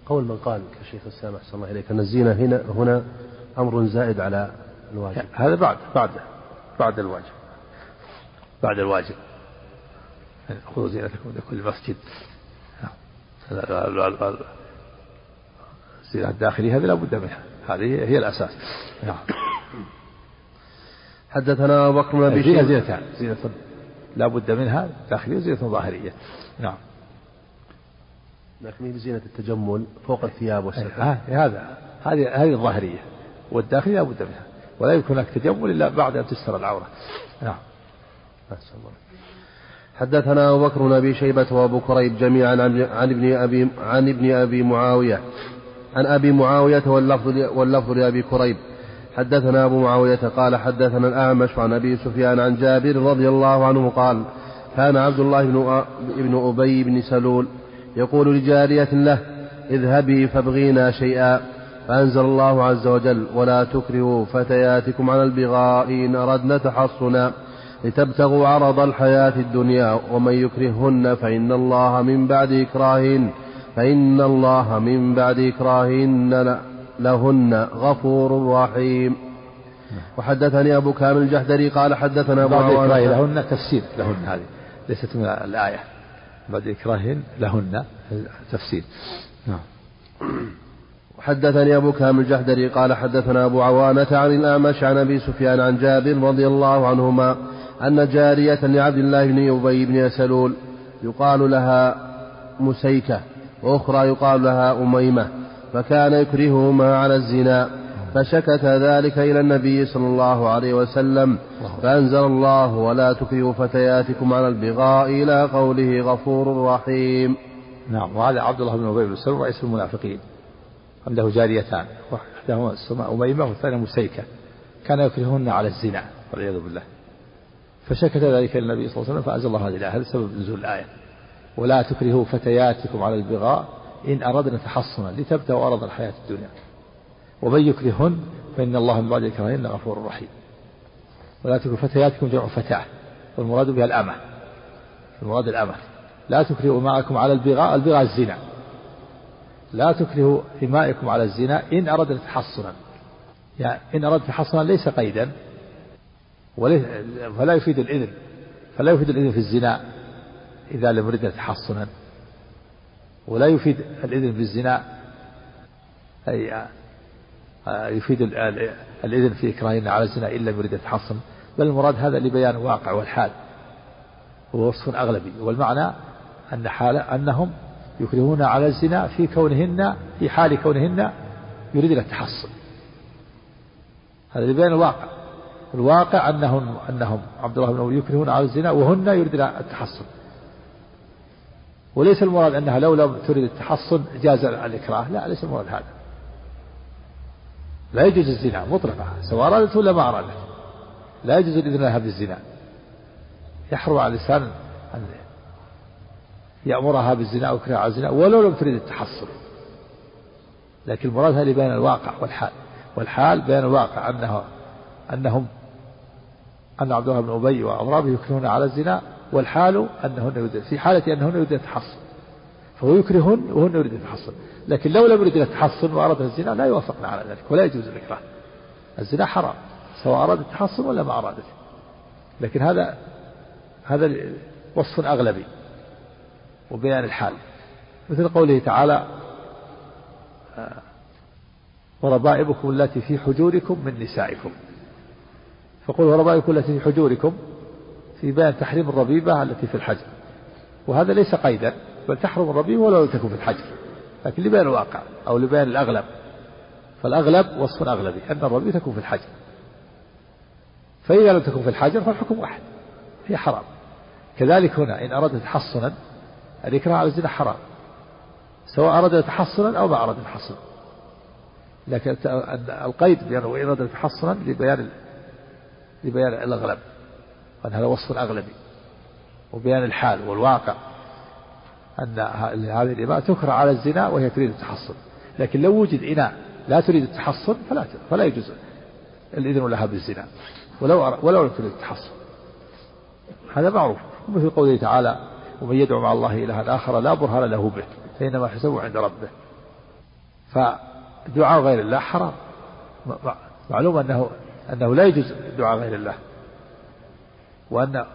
قول من قال كشيخ السلام أحسن الله إليك أن الزينة هنا هنا أمر زائد على الواجب. هذا بعد بعد بعد الواجب. بعد الواجب. خذوا زينتكم عند كل مسجد. الزينة الداخلية هذه لا بد منها. هذه هي الأساس. نعم. حدثنا أبو بكر بن أبي زينتان. زينة لا بد منها داخلية وزينة ظاهرية. نعم. لكن زينة التجمل فوق الثياب والستر هذا هذه هذه الظاهرية. والداخلية لا بد منها. ولا يكون هناك تجمل إلا بعد أن تستر العورة. نعم. حدثنا أبو بكر بن أبي شيبة وأبو كريب جميعا عن ابن أبي عن ابن أبي معاوية. عن أبي معاوية واللفظ واللفظ لأبي كريب. حدثنا أبو معاوية قال حدثنا الأعمش عن أبي سفيان عن جابر رضي الله عنه قال كان عبد الله بن أبي بن سلول يقول لجارية له اذهبي فابغينا شيئا. فأنزل الله عز وجل ولا تكرهوا فتياتكم على البغاء إن أردنا تحصنا. لتبتغوا عرض الحياة الدنيا ومن يكرههن فإن الله من بعد إكراههن. فإن الله من بعد إكراههن لهن غفور رحيم. وحدثني أبو كامل الجحدري قال حدثنا أبو بعد لهن تفسير لهن هذه ليست من الآية. بعد إكراههن لهن. تفسير نعم. حدثني أبو كامل الجحدري قال حدثنا أبو عوانة عن الأعمش عن أبي سفيان عن جابر رضي الله عنهما أن جارية لعبد الله بن أبي بن سلول يقال لها مسيكة وأخرى يقال لها أميمة فكان يكرههما على الزنا. فشكت ذلك إلى النبي صلى الله عليه وسلم فأنزل الله ولا تكرهوا فتياتكم على البغاء إلى قوله غفور رحيم. نعم وهذا عبد الله بن أبي بن سلول رئيس المنافقين. عنده جاريتان واحدهما أميمة والثانية مسيكة كان يكرههن على الزنا والعياذ بالله. فشكت ذلك النبي صلى الله عليه وسلم فأنزل الله هذه الآية هذا سبب نزول الآية. ولا تكرهوا فتياتكم على البغاء إن أردنا تحصنا لتبتغوا أرض الحياة الدنيا. ومن يكرهن فإن الله من بعد إكراههن غفور رحيم. ولا تكرهوا فتياتكم جمع فتاة. والمراد بها الأمة. المراد الأمة. لا تكرهوا معكم على البغاء البغاء الزنا. لا تكرهوا إمائكم على الزنا إن أردنا تحصنا. يعني إن أردت تحصنا ليس قيدا. فلا يفيد الإذن. فلا يفيد الإذن في الزنا إذا لم يرد تحصنا. ولا يفيد الإذن في الزنا. أي يفيد الإذن في إكراهنا على الزنا إلا لم يرد تحصن بل المراد هذا لبيان الواقع والحال. هو وصف أغلبي. والمعنى أن حال أنهم يكرهون على الزنا في كونهن في حال كونهن يريدن التحصن. هذا لبيان الواقع الواقع أنهم أنهم عبد الله بن أبي يكرهون على الزنا وهن يريدن التحصن. وليس المراد أنها لو لم تريد التحصن جاز الإكراه. لا ليس المراد هذا. لا يجوز الزنا مطلقة سواء أرادت ولا ما أرادت. لا يجوز الإذن لها بالزنا. يحرم على الإنسان أن يأمرها بالزنا أو على الزنا ولو لم تريد التحصن لكن المراد هذه بين الواقع والحال. والحال بين الواقع أنه أنهم أن عبد الله بن أبي وأضرابه يكرهون على الزنا والحال أنهن في حالة أنهن يريدن التحصن فهو يكرهن وهن يريدن التحصن لكن لو لم يريدن التحصن وأراد الزنا لا يوافقن على ذلك ولا يجوز الإكراه. الزنا حرام سواء أراد التحصن ولا ما أرادت لكن هذا هذا وصف أغلبي وبيان الحال. مثل قوله تعالى آه، وربائبكم التي في حجوركم من نسائكم. فقل وربائبكم التي في حجوركم في بيان تحريم الربيبة التي في الحجر وهذا ليس قيدا بل تحرم الربيبة ولو لم تكن في الحجر لكن لبيان الواقع أو لبيان الأغلب. فالأغلب وصف أغلبي أن الربيبة تكون في الحجر فإذا لم تكن في الحجر فالحكم واحد. هي حرام. كذلك هنا إن أراد تحصنا الإكراه على الزنا حرام. سواء أراد تحصنا أو ما أراد تحصنا. لكن القيد بأنه إن أراد تحصنا لبيان لبيان الأغلب. هذا وصف أغلبي وبيان الحال والواقع. أن هذه الإماء تكره على الزنا وهي تريد التحصن. لكن لو وجد إناء لا تريد التحصن فلا فلا يجوز الإذن لها بالزنا. ولو ولو لم تريد التحصن. هذا معروف. مثل قوله تعالى ومن يدعو مع الله إلها آخر لا برهان له به فإنما حسبه عند ربه. فدعاء غير الله حرام. معلوم أنه أنه لا يجوز دعاء غير الله. وأن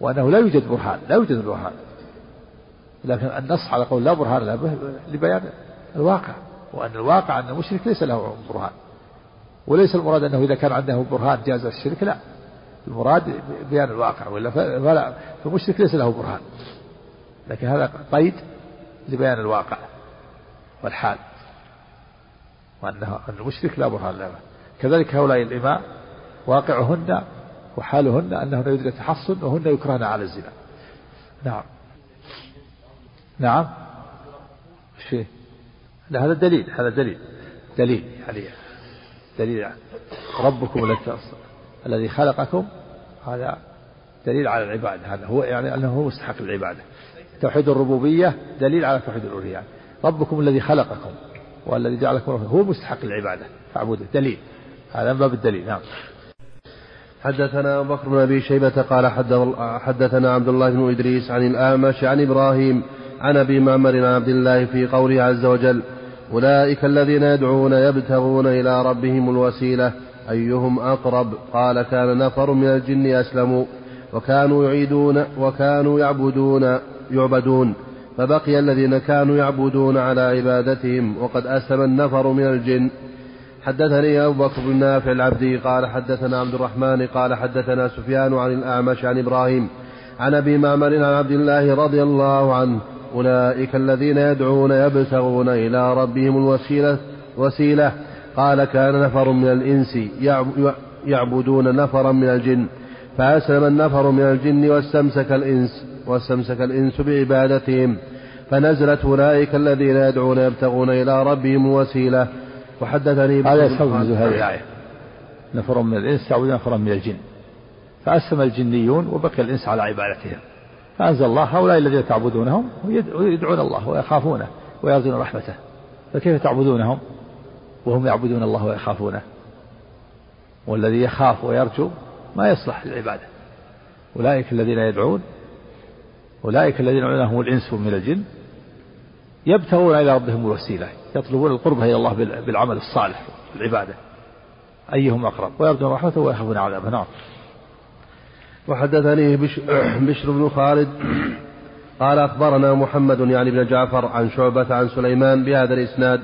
وأنه لا يوجد برهان لا يوجد برهان. لكن النص على قول لا برهان له لبيان الواقع. وأن الواقع أن المشرك ليس له برهان. وليس المراد أنه إذا كان عنده برهان جاز الشرك لا. المراد بيان الواقع ولا فلا فالمشرك ليس له برهان. لكن هذا قيد لبيان الواقع والحال. وأنه أن المشرك لا برهان له. كذلك هؤلاء الإماء واقعهن وحالهن أنهن يريدن تحصن وهن يكرهن على الزنا. نعم. نعم. شيء. لا هذا دليل هذا دليل. دليل يعني دليل يعني ربكم الذي خلقكم. هذا دليل على العبادة. هذا هو يعني أنه هو مستحق العبادة توحيد الربوبية دليل على توحيد الألوهية. ربكم الذي خلقكم والذي جعلكم هو مستحق العبادة فاعبده. دليل. هذا من باب الدليل. نعم. حدثنا أبو بكر بن أبي شيبة قال حدثنا عبد الله بن إدريس عن الأعمش عن إبراهيم عن أبي معمر عبد الله في قوله عز وجل أولئك الذين يدعون يبتغون إلى ربهم الوسيلة. أيهم أقرب؟ قال كان نفر من الجن أسلموا وكانوا يعيدون وكانوا يعبدون يعبدون. فبقي الذين كانوا يعبدون على عبادتهم وقد أسلم النفر من الجن. حدثني أبو بكر بن نافع العبدي قال حدثنا عبد الرحمن قال حدثنا سفيان عن الأعمش عن إبراهيم عن أبي معمر عن عبد الله رضي الله عنه أولئك الذين يدعون يبتغون إلى ربهم الوسيلة وسيلة. قال كان نفر من الإنس يعبدون نفرا من الجن. فأسلم النفر من الجن واستمسك الإنس واستمسك الإنس بعبادتهم. فنزلت أولئك الذين يدعون يبتغون إلى ربهم الوسيلة. وحدثني هذا يسوي هذه الآية نفر من الإنس يعبدون نفرا من الجن. فأسلم الجنيون وبقي الإنس على عبادتهم. فأنزل الله هؤلاء الذين تعبدونهم ويدعون الله ويخافونه ويرجون رحمته. فكيف تعبدونهم؟ وهم يعبدون الله ويخافونه. والذي يخاف ويرجو ما يصلح للعبادة. أولئك الذين يدعون أولئك الذين يدعونهم الإنس من الجن يبتغون إلى ربهم الوسيلة يطلبون القرب إلى الله بالعمل الصالح العبادة. أيهم أقرب؟ ويرجون رحمته ويخافون عذابه. نعم. وحدثني بشر بن خالد قال أخبرنا محمد يعني بن جعفر عن شعبة عن سليمان بهذا الإسناد.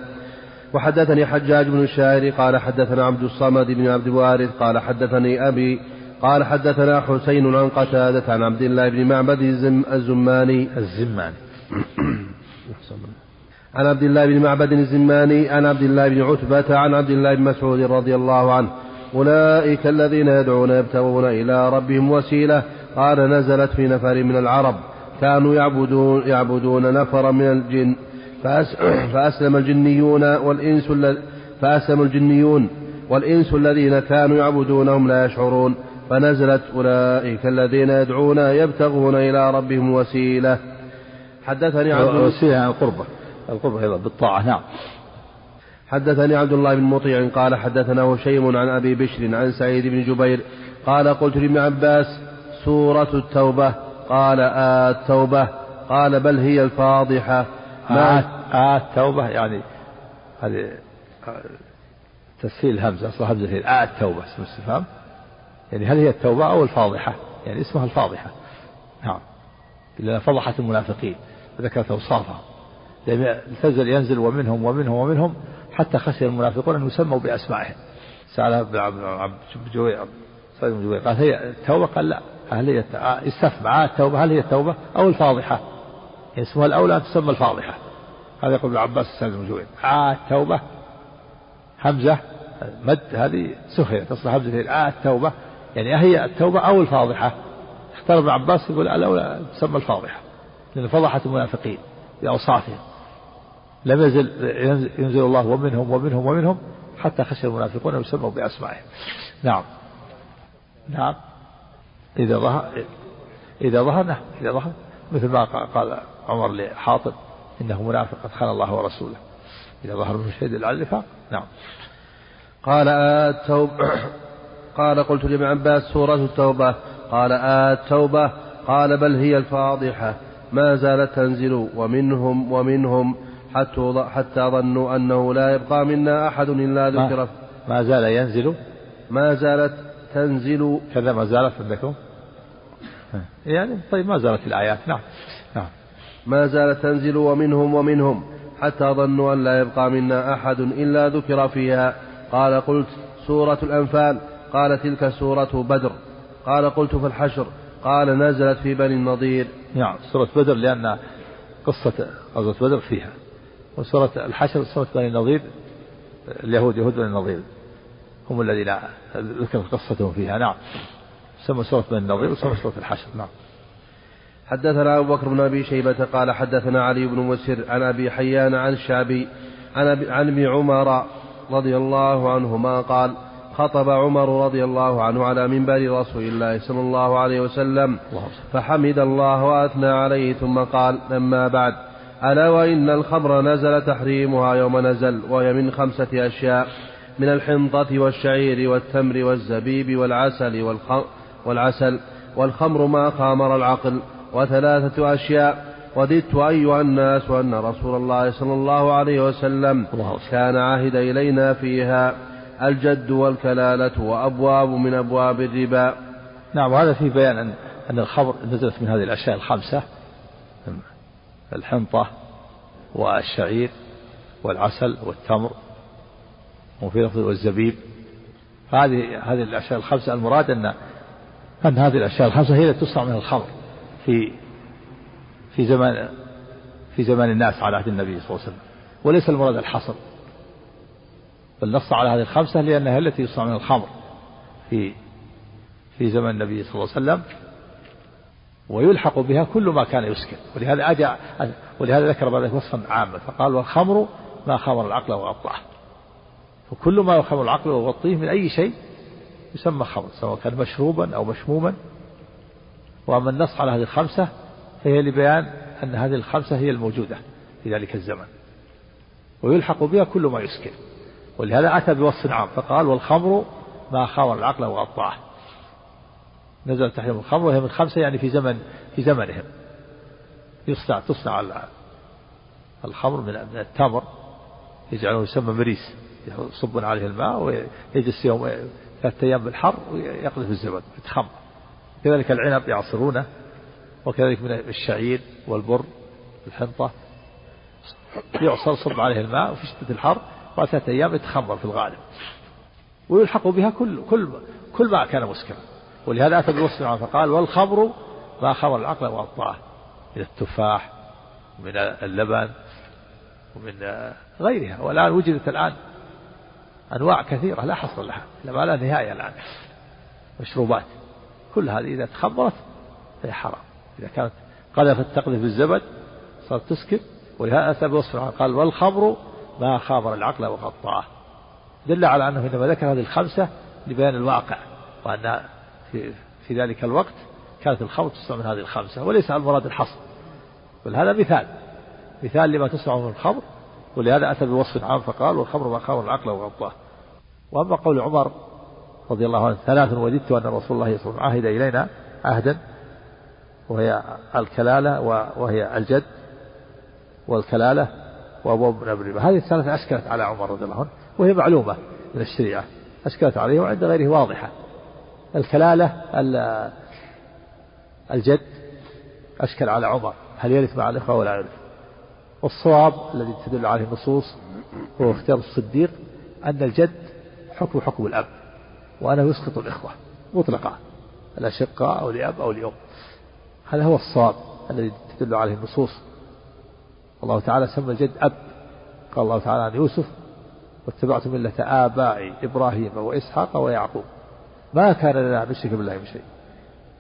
وحدثني حجاج بن الشاعر قال حدثنا عبد الصمد بن عبد الوارث قال حدثني أبي قال حدثنا حسين عن قتادة عن عبد الله بن معبد الزماني. الزماني. عن عبد الله بن معبد الزماني عن عبد الله بن عتبة عن عبد الله بن مسعود رضي الله عنه أولئك الذين يدعون يبتغون إلى ربهم وسيلة. قال نزلت في نفر من العرب. كانوا يعبدون يعبدون نفرا من الجن. فأسلم الجنيون والإنس فأسلم الجنيون والإنس الذين كانوا يعبدونهم لا يشعرون. فنزلت أولئك الذين يدعون يبتغون إلى ربهم وسيلة. حدثني عبد وسيلة القربة. القربة أيضا بالطاعة نعم. حدثني عبد الله بن مطيع قال حدثنا هشيم عن أبي بشر عن سعيد بن جبير قال قلت لابن عباس سورة التوبة قال آه التوبة قال بل هي الفاضحة ما آه, آه التوبة يعني هذه تسهيل الهمزة أصل همزة آه التوبة اسم الاستفهام يعني هل هي التوبة أو الفاضحة؟ يعني اسمها الفاضحة. نعم. لأن فضحت المنافقين وذكرت أوصافها. لم تزل ينزل ومنهم ومنهم ومنهم حتى خشي المنافقون أن يسموا بأسمائهم. سأل عبد جوير قال هي التوبة؟ قال لا. هل هي استثنى. التوبة. هل هي التوبة أو الفاضحة؟ اسمها الأولى تسمى الفاضحة. هذا يقول ابن عباس سعيد بن جوير آه التوبة. همزة. مد. هذه سخرة تصل همزة آه التوبة. يعني هي التوبة أو الفاضحة. اختار ابن عباس يقول الأولى تسمى الفاضحة. لأن فضحت المنافقين بأوصافهم. لم يزل ينزل الله ومنهم ومنهم ومنهم حتى خشي المنافقون يسموا بأسمائهم. نعم. نعم. إذا ظهر إذا ظهر نعم. إذا ظهر. مثل ما قال عمر لحاطب إنه منافق قد خان الله ورسوله. إذا ظهر من شيء على النفاق نعم. قال التوبة قال قلت لابن عباس سورة التوبة. قال آه التوبة. قال بل هي الفاضحة. ما زالت تنزل ومنهم ومنهم حتى حتى ظنوا أنه لا يبقى منا أحد إلا ذكر ما, ما زال ينزل. ما زالت تنزل. كذا ما زالت عندكم؟ يعني طيب ما زالت الآيات. نعم. نعم. ما زالت تنزل ومنهم ومنهم حتى ظنوا أن لا يبقى منا أحد إلا ذكر فيها. قال قلت سورة الأنفال. قال تلك سورة بدر. قال قلت في الحشر. قال نزلت في بني النضير. نعم. سورة بدر لأن قصة غزوة بدر فيها. وسورة الحشر سورة بني النضير اليهود يهود بني النضير هم الذين ذكرت قصتهم فيها. نعم. سمى سورة بني النضير وسمى سورة الحشر. نعم. حدثنا أبو بكر بن أبي شيبة قال حدثنا علي بن مسر عن أبي حيان عن الشعبي عن, عن ابن عمر رضي الله عنهما قال خطب عمر رضي الله عنه على منبر رسول الله صلى الله عليه وسلم فحمد الله وأثنى عليه ثم قال أما بعد. ألا وإن الخمر نزل تحريمها يوم نزل وهي من خمسة أشياء من الحنطة والشعير والتمر والزبيب والعسل والعسل. والخمر ما خامر العقل. وثلاثة أشياء. وددت أيها الناس أن رسول الله صلى الله عليه وسلم كان عهد إلينا فيها. الجد والكلالة وأبواب من أبواب الربا. نعم وهذا في بيان أن أن الخمر نزلت من هذه الأشياء الخمسة. الحنطة والشعير والعسل والتمر وفي لفظ والزبيب. هذه هذه الأشياء الخمسة المراد أن أن هذه الأشياء الخمسة هي التي تصنع من الخمر في في زمان في زمان الناس على عهد النبي صلى الله عليه وسلم. وليس المراد الحصر. بل نص على هذه الخمسة لأنها التي يصنع من الخمر في في زمن النبي صلى الله عليه وسلم. ويلحق بها كل ما كان يسكر ولهذا أجا ولهذا ذكر بعد ذلك وصفا عاما فقال والخمر ما خمر العقل وغطاه. فكل ما يخمر العقل ويغطيه من أي شيء يسمى خمر سواء كان مشروبا أو مشموما. وأما النص على هذه الخمسة فهي لبيان أن هذه الخمسة هي الموجودة في ذلك الزمن. ويلحق بها كل ما يسكر ولهذا أتى بوصف عام فقال والخمر ما خمر العقل وغطاه. نزل تحريم الخمر وهي من خمسة يعني في زمن في زمنهم. يصنع تصنع الخمر من التمر يجعله يسمى مريس يصبون عليه الماء ويجلس يوم ثلاثة أيام بالحر ويقذف الزبد يتخمر كذلك العنب يعصرونه وكذلك من الشعير والبر الحنطة يعصر صب عليه الماء وفي شدة الحر ثلاثة أيام يتخمر في الغالب. ويلحق بها كل كل كل ما كان مسكرا. ولهذا أتى بوصف فقال والخمر ما خمر العقل وأبطاه من التفاح من اللبن ومن غيرها. والآن وجدت الآن أنواع كثيرة لا حصر لها ما لا نهاية الآن. مشروبات كل هذه إذا تخمرت فهي حرام. إذا كانت قذفت تقذف بالزبد صارت تسكت ولهذا أتى بوصفها قال والخمر ما خامر العقل وغطاه دل على أنه إنما ذكر هذه الخمسة لبيان الواقع وأن في, في ذلك الوقت كانت الخمر تصنع من هذه الخمسة وليس المراد الحصر. بل هذا مثال مثال لما تصنع من الخمر ولهذا أتى بوصف عام فقال والخمر ما خامر العقل وغطاه. وأما قول عمر رضي الله عنه ثلاث وددت أن رسول الله صلى الله عليه وسلم عهد إلينا عهدا وهي الكلالة وهي الجد والكلالة وأبواب من الربا هذه الثلاثة أشكلت على عمر رضي الله عنه وهي معلومة من الشريعة أشكلت عليه وعند غيره واضحة. الكلالة الجد أشكل على عمر هل يرث مع الإخوة ولا يرث؟ والصواب الذي تدل عليه النصوص هو اختيار الصديق أن الجد حكم حكم الأب وأنه يسقط الإخوة مطلقة الأشقاء أو لأب أو لأم. هذا هو الصواب الذي تدل عليه النصوص. الله تعالى سمى الجد أب. قال الله تعالى عن يوسف واتبعت ملة آبائي إبراهيم وإسحاق ويعقوب. ما كان لنا نشرك بالله من شيء.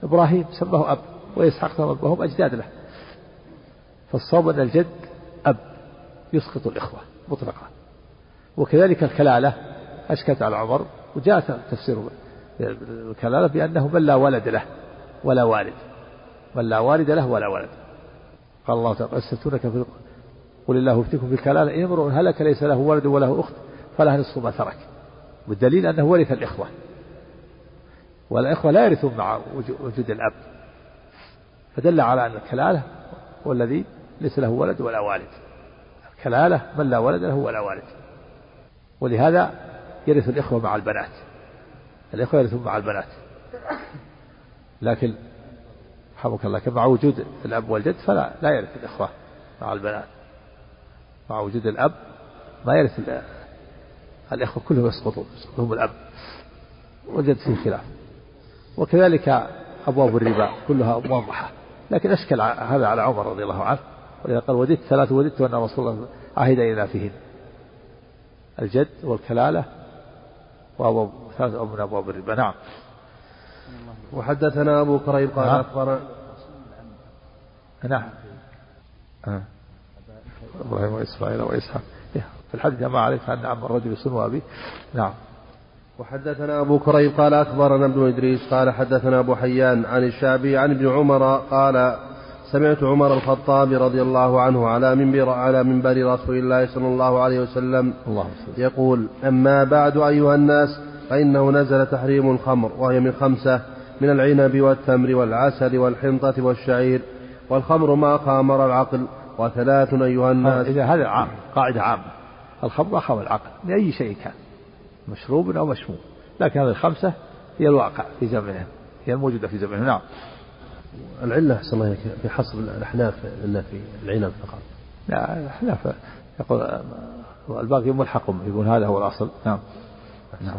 إبراهيم سماه أب وإسحاق وهم أجداد له. فالصواب أن الجد أب يسقط الإخوة مطلقا. وكذلك الكلالة أشكت على عمر وجاء تفسير الكلالة بأنه من لا ولد له ولا والد. من لا والد له ولا ولد. قال الله تعالى يستفتونك في قل الله يفتيكم في الكلالة. إن امرؤ هلك ليس له ولد وله أخت فله نصف ما ترك. والدليل أنه ورث الإخوة. والإخوة لا يرثون مع وجود الأب. فدل على أن الكلالة هو الذي ليس له ولد ولا والد. الكلالة من لا ولد له ولا والد. ولهذا يرث الإخوة مع البنات. الإخوة يرثون مع البنات. لكن رحمك الله مع وجود الأب والجد فلا لا يرث الإخوة مع البنات. مع وجود الأب ما يرث الإخوة كلهم يسقطون يسقطهم الأب. وجد فيه خلاف. وكذلك أبواب الربا كلها موضحة لكن أشكل هذا على عمر رضي الله عنه ولذا قال وددت ثلاث وددت أن رسول الله عهد إلى فيهن الجد والكلالة وأبواب ثلاث من أبواب الربا. نعم. وحدثنا أبو كريب قال نعم. أخبرنا نعم. آه. إبراهيم وإسماعيل وإسحاق. في الحديث ما عليك أن عم الرجل يسن أبيه نعم. وحدثنا أبو كريب قال أخبرنا ابن إدريس قال حدثنا أبو حيان عن الشعبي عن ابن عمر قال سمعت عمر الخطاب رضي الله عنه على منبر على منبر رسول الله صلى الله عليه وسلم الله يقول أما بعد أيها الناس فإنه نزل تحريم الخمر وهي من خمسة من العنب والتمر والعسل والحنطة والشعير والخمر ما خامر العقل وثلاث أيها الناس إذا هذا عام قاعدة عامة. الخمر خمر العقل لأي شيء كان. مشروب أو مشموم. لكن هذه الخمسة هي الواقع في زمنهم هي الموجودة في زمنهم نعم. العلة أحسن الله في حصر الأحناف إلا في العنب فقط. لا الأحناف. يقول الباقي ملحق يقول هذا هو الأصل. نعم. نعم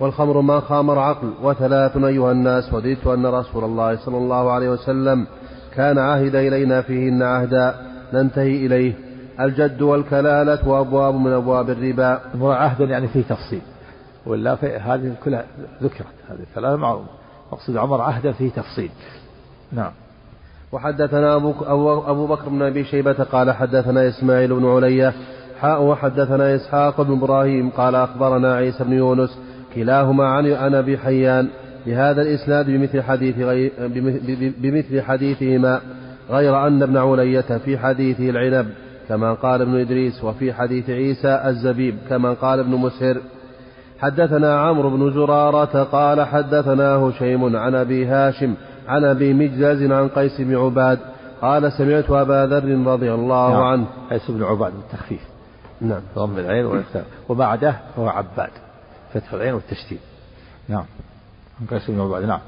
والخمر ما خامر عقل. وثلاث أيها الناس وددت أن رسول الله صلى الله عليه وسلم كان عهد إلينا فيهن عهدا. ننتهي إليه. الجد والكلالة وأبواب من أبواب الربا. عهد يعني فيه تفصيل. ولا هذه كلها ذكرت هذه الثلاثة معروفة مقصود عمر عهدا فيه تفصيل. نعم. وحدثنا أبو, أبو بكر بن أبي شيبة قال حدثنا إسماعيل بن علية حاء وحدثنا إسحاق بن إبراهيم قال أخبرنا عيسى بن يونس كلاهما عن أبي حيان بهذا الإسناد بمثل حديث غير بمثل حديثهما غير أن ابن علية في حديثه العنب. كما قال ابن إدريس وفي حديث عيسى الزبيب كما قال ابن مسهر حدثنا عمرو بن زرارة قال حدثنا هشيم عن أبي هاشم عن أبي مجزاز عن قيس بن عباد قال سمعت أبا ذر رضي الله نعم. عنه. قيس بن عباد بالتخفيف نعم. ضم العين وبعده هو عباد. فتح العين والتشديد. نعم. عن قيس بن عباد نعم.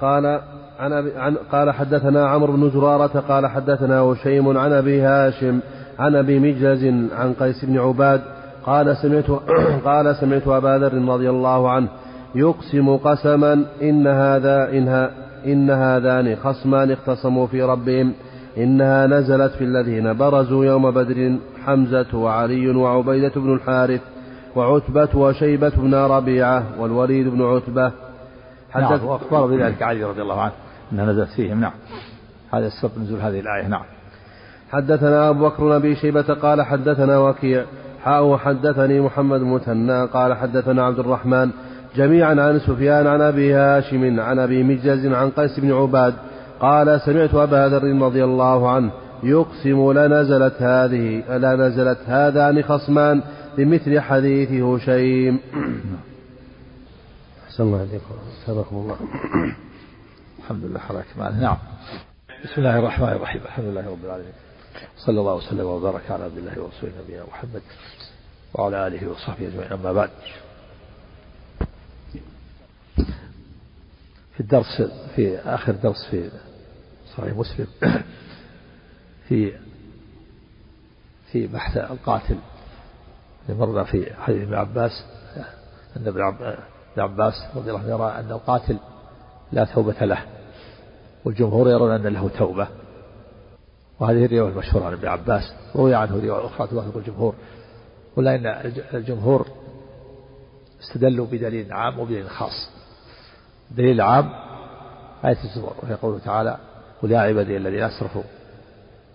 قال عن, عن قال حدثنا عمرو بن زرارة قال حدثنا وشيم عن أبي هاشم عن أبي مجلز عن قيس بن عباد قال سمعت قال سمعت أبا ذر رضي الله عنه يقسم قسما إن هذا إنها إن هذان خصمان اختصموا في ربهم إنها نزلت في الذين برزوا يوم بدر حمزة وعلي وعبيدة بن الحارث وعتبة وشيبة بن ربيعة والوليد بن عتبة حدث نعم وأخبر بذلك علي رضي الله عنه أنها نزلت فيهم نعم. هذا السبب نزول هذه الآية نعم. حدثنا أبو بكر بن أبي شيبة قال حدثنا وكيع. حاء وحدثني محمد مثنى قال حدثنا عبد الرحمن. جميعا عن سفيان عن أبي هاشم عن أبي مجز عن قيس بن عباد قال سمعت أبا ذر رضي الله عنه يقسم لنزلت هذه لنزلت هذان خصمان بمثل حديث هشيم. أحسن الله عليكم سبقكم الله. الحمد لله على كماله نعم. بسم الله الرحمن الرحيم. الحمد لله رب العالمين. صلى الله وسلم وبارك على عبد الله ورسوله نبينا محمد وعلى آله وصحبه أجمعين. أما بعد. في الدرس في آخر درس في صحيح مسلم في في بحث القاتل مرنا في حديث ابن عباس أن ابن عباس رضي الله عنه يرى أن القاتل لا توبة له والجمهور يرون أن له توبة. وهذه الرواية المشهورة عن ابن عباس روي عنه رواية أخرى توافق الجمهور ولا إن الجمهور استدلوا بدليل عام وبدليل خاص. الدليل العام آية الزمر وهي قوله تعالى قل يا عبادي الذين أسرفوا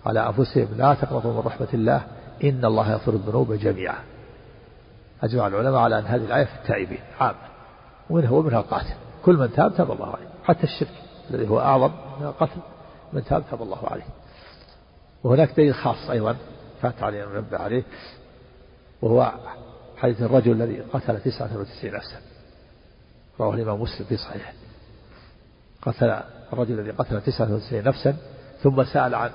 على أنفسهم لا تقنطوا من رحمة الله إن الله يغفر الذنوب جميعا. أجمع العلماء على أن هذه الآية في التائبين عامة ومنها ومنها القاتل. كل من تاب تاب الله عليه حتى الشرك الذي هو أعظم من القتل من تاب تاب الله عليه. وهناك دليل خاص أيضا فات علينا أن ننبه عليه وهو حديث الرجل الذي قتل تسعة وتسعين نفسا. رواه الإمام مسلم في صحيحه. قتل الرجل الذي قتل تسعة وتسعين نفسا ثم سأل عن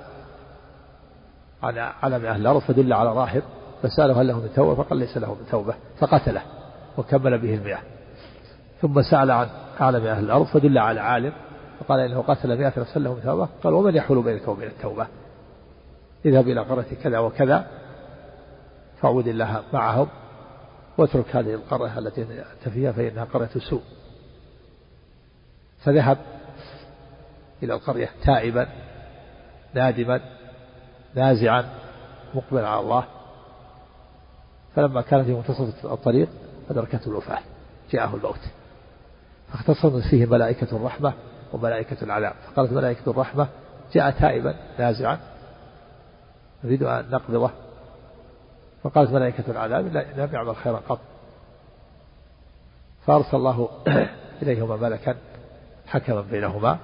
عن علم أهل الأرض فدل على راهب فسأله هل له من توبة فقال ليس له من توبة فقتله وكمل به المئة. ثم سأل عن أعلم أهل الأرض فدل على عالم فقال إنه قتل مئة نفسا لهم توبة. قال ومن يحول بينك وبين التوبة؟ اذهب إلى قرية كذا وكذا فاعبد الله معهم واترك هذه القرية التي أنت فيها فإنها قرية سوء. فذهب إلى القرية تائبا نادما نازعا مقبلا على الله. فلما كان في منتصف الطريق أدركته الوفاة جاءه الموت. فاختصمت فيه ملائكة الرحمة وملائكة العذاب. فقالت ملائكة الرحمة جاء تائبا نازعا نريد أن نقبضه فقالت ملائكة العذاب لم يعمل خيرا قط. فأرسل الله إليهما ملكا حكما بينهما.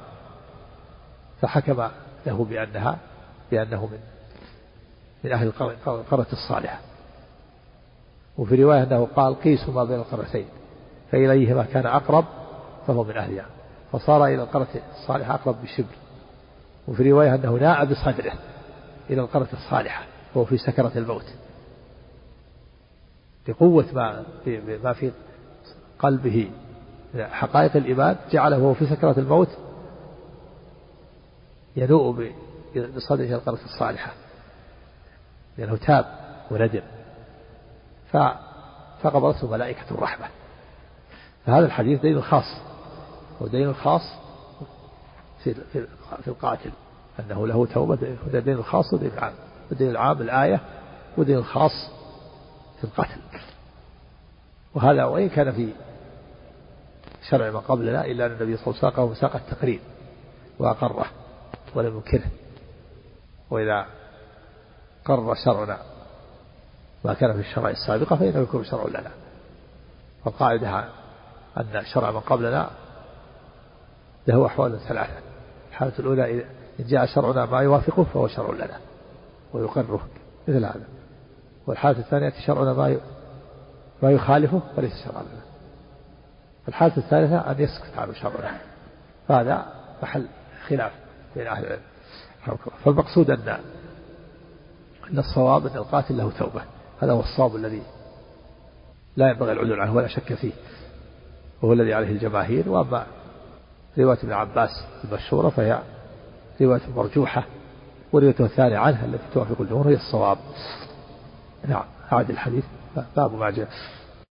فحكم له بأنها بأنه من من أهل القرية الصالحة. وفي رواية أنه قال قيسوا ما بين القريتين فإليهما كان أقرب فهو من أهلها فصار إلى القرية الصالحة أقرب بشبر. وفي رواية أنه ناء بصدره إلى القرية الصالحة وهو في سكرة الموت. بقوة ما في ما في قلبه حقائق الإيمان جعله وهو في سكرة الموت ينوء بصدره القرية الصالحة. لأنه تاب وندم. فقبضته ملائكة الرحمة. فهذا الحديث دين خاص. ودين خاص في في القاتل أنه له توبة هذا دين الخاص ودين العام. ودين العام الآية ودين الخاص في القتل. وهذا وإن كان في شرع ما قبلنا إلا أن النبي صلى الله عليه وسلم مساق التقرير وأقره ولم ينكره. وإذا قرر شرعنا ما كان في الشرع السابقة فإنه يكون شرع لنا. والقاعدة أن شرع من قبلنا له أحوال ثلاثة. الحالة الأولى إن جاء شرعنا ما يوافقه فهو شرع لنا ويقره مثل هذا. والحالة الثانية شرعنا ما ما يخالفه فليس شرعا لنا. الحالة الثالثة أن يسكت عنه شرعنا فهذا محل خلاف بين أهل العلم. فالمقصود أن أن الصواب أن القاتل له توبة. هذا هو الصواب الذي لا ينبغي العدول عنه ولا شك فيه. وهو الذي عليه الجماهير. وأما رواية ابن عباس المشهورة فهي رواية مرجوحة وروايته الثانية عنها التي توافق الجمهور هي الصواب. نعم أعد الحديث. باب ما جاء.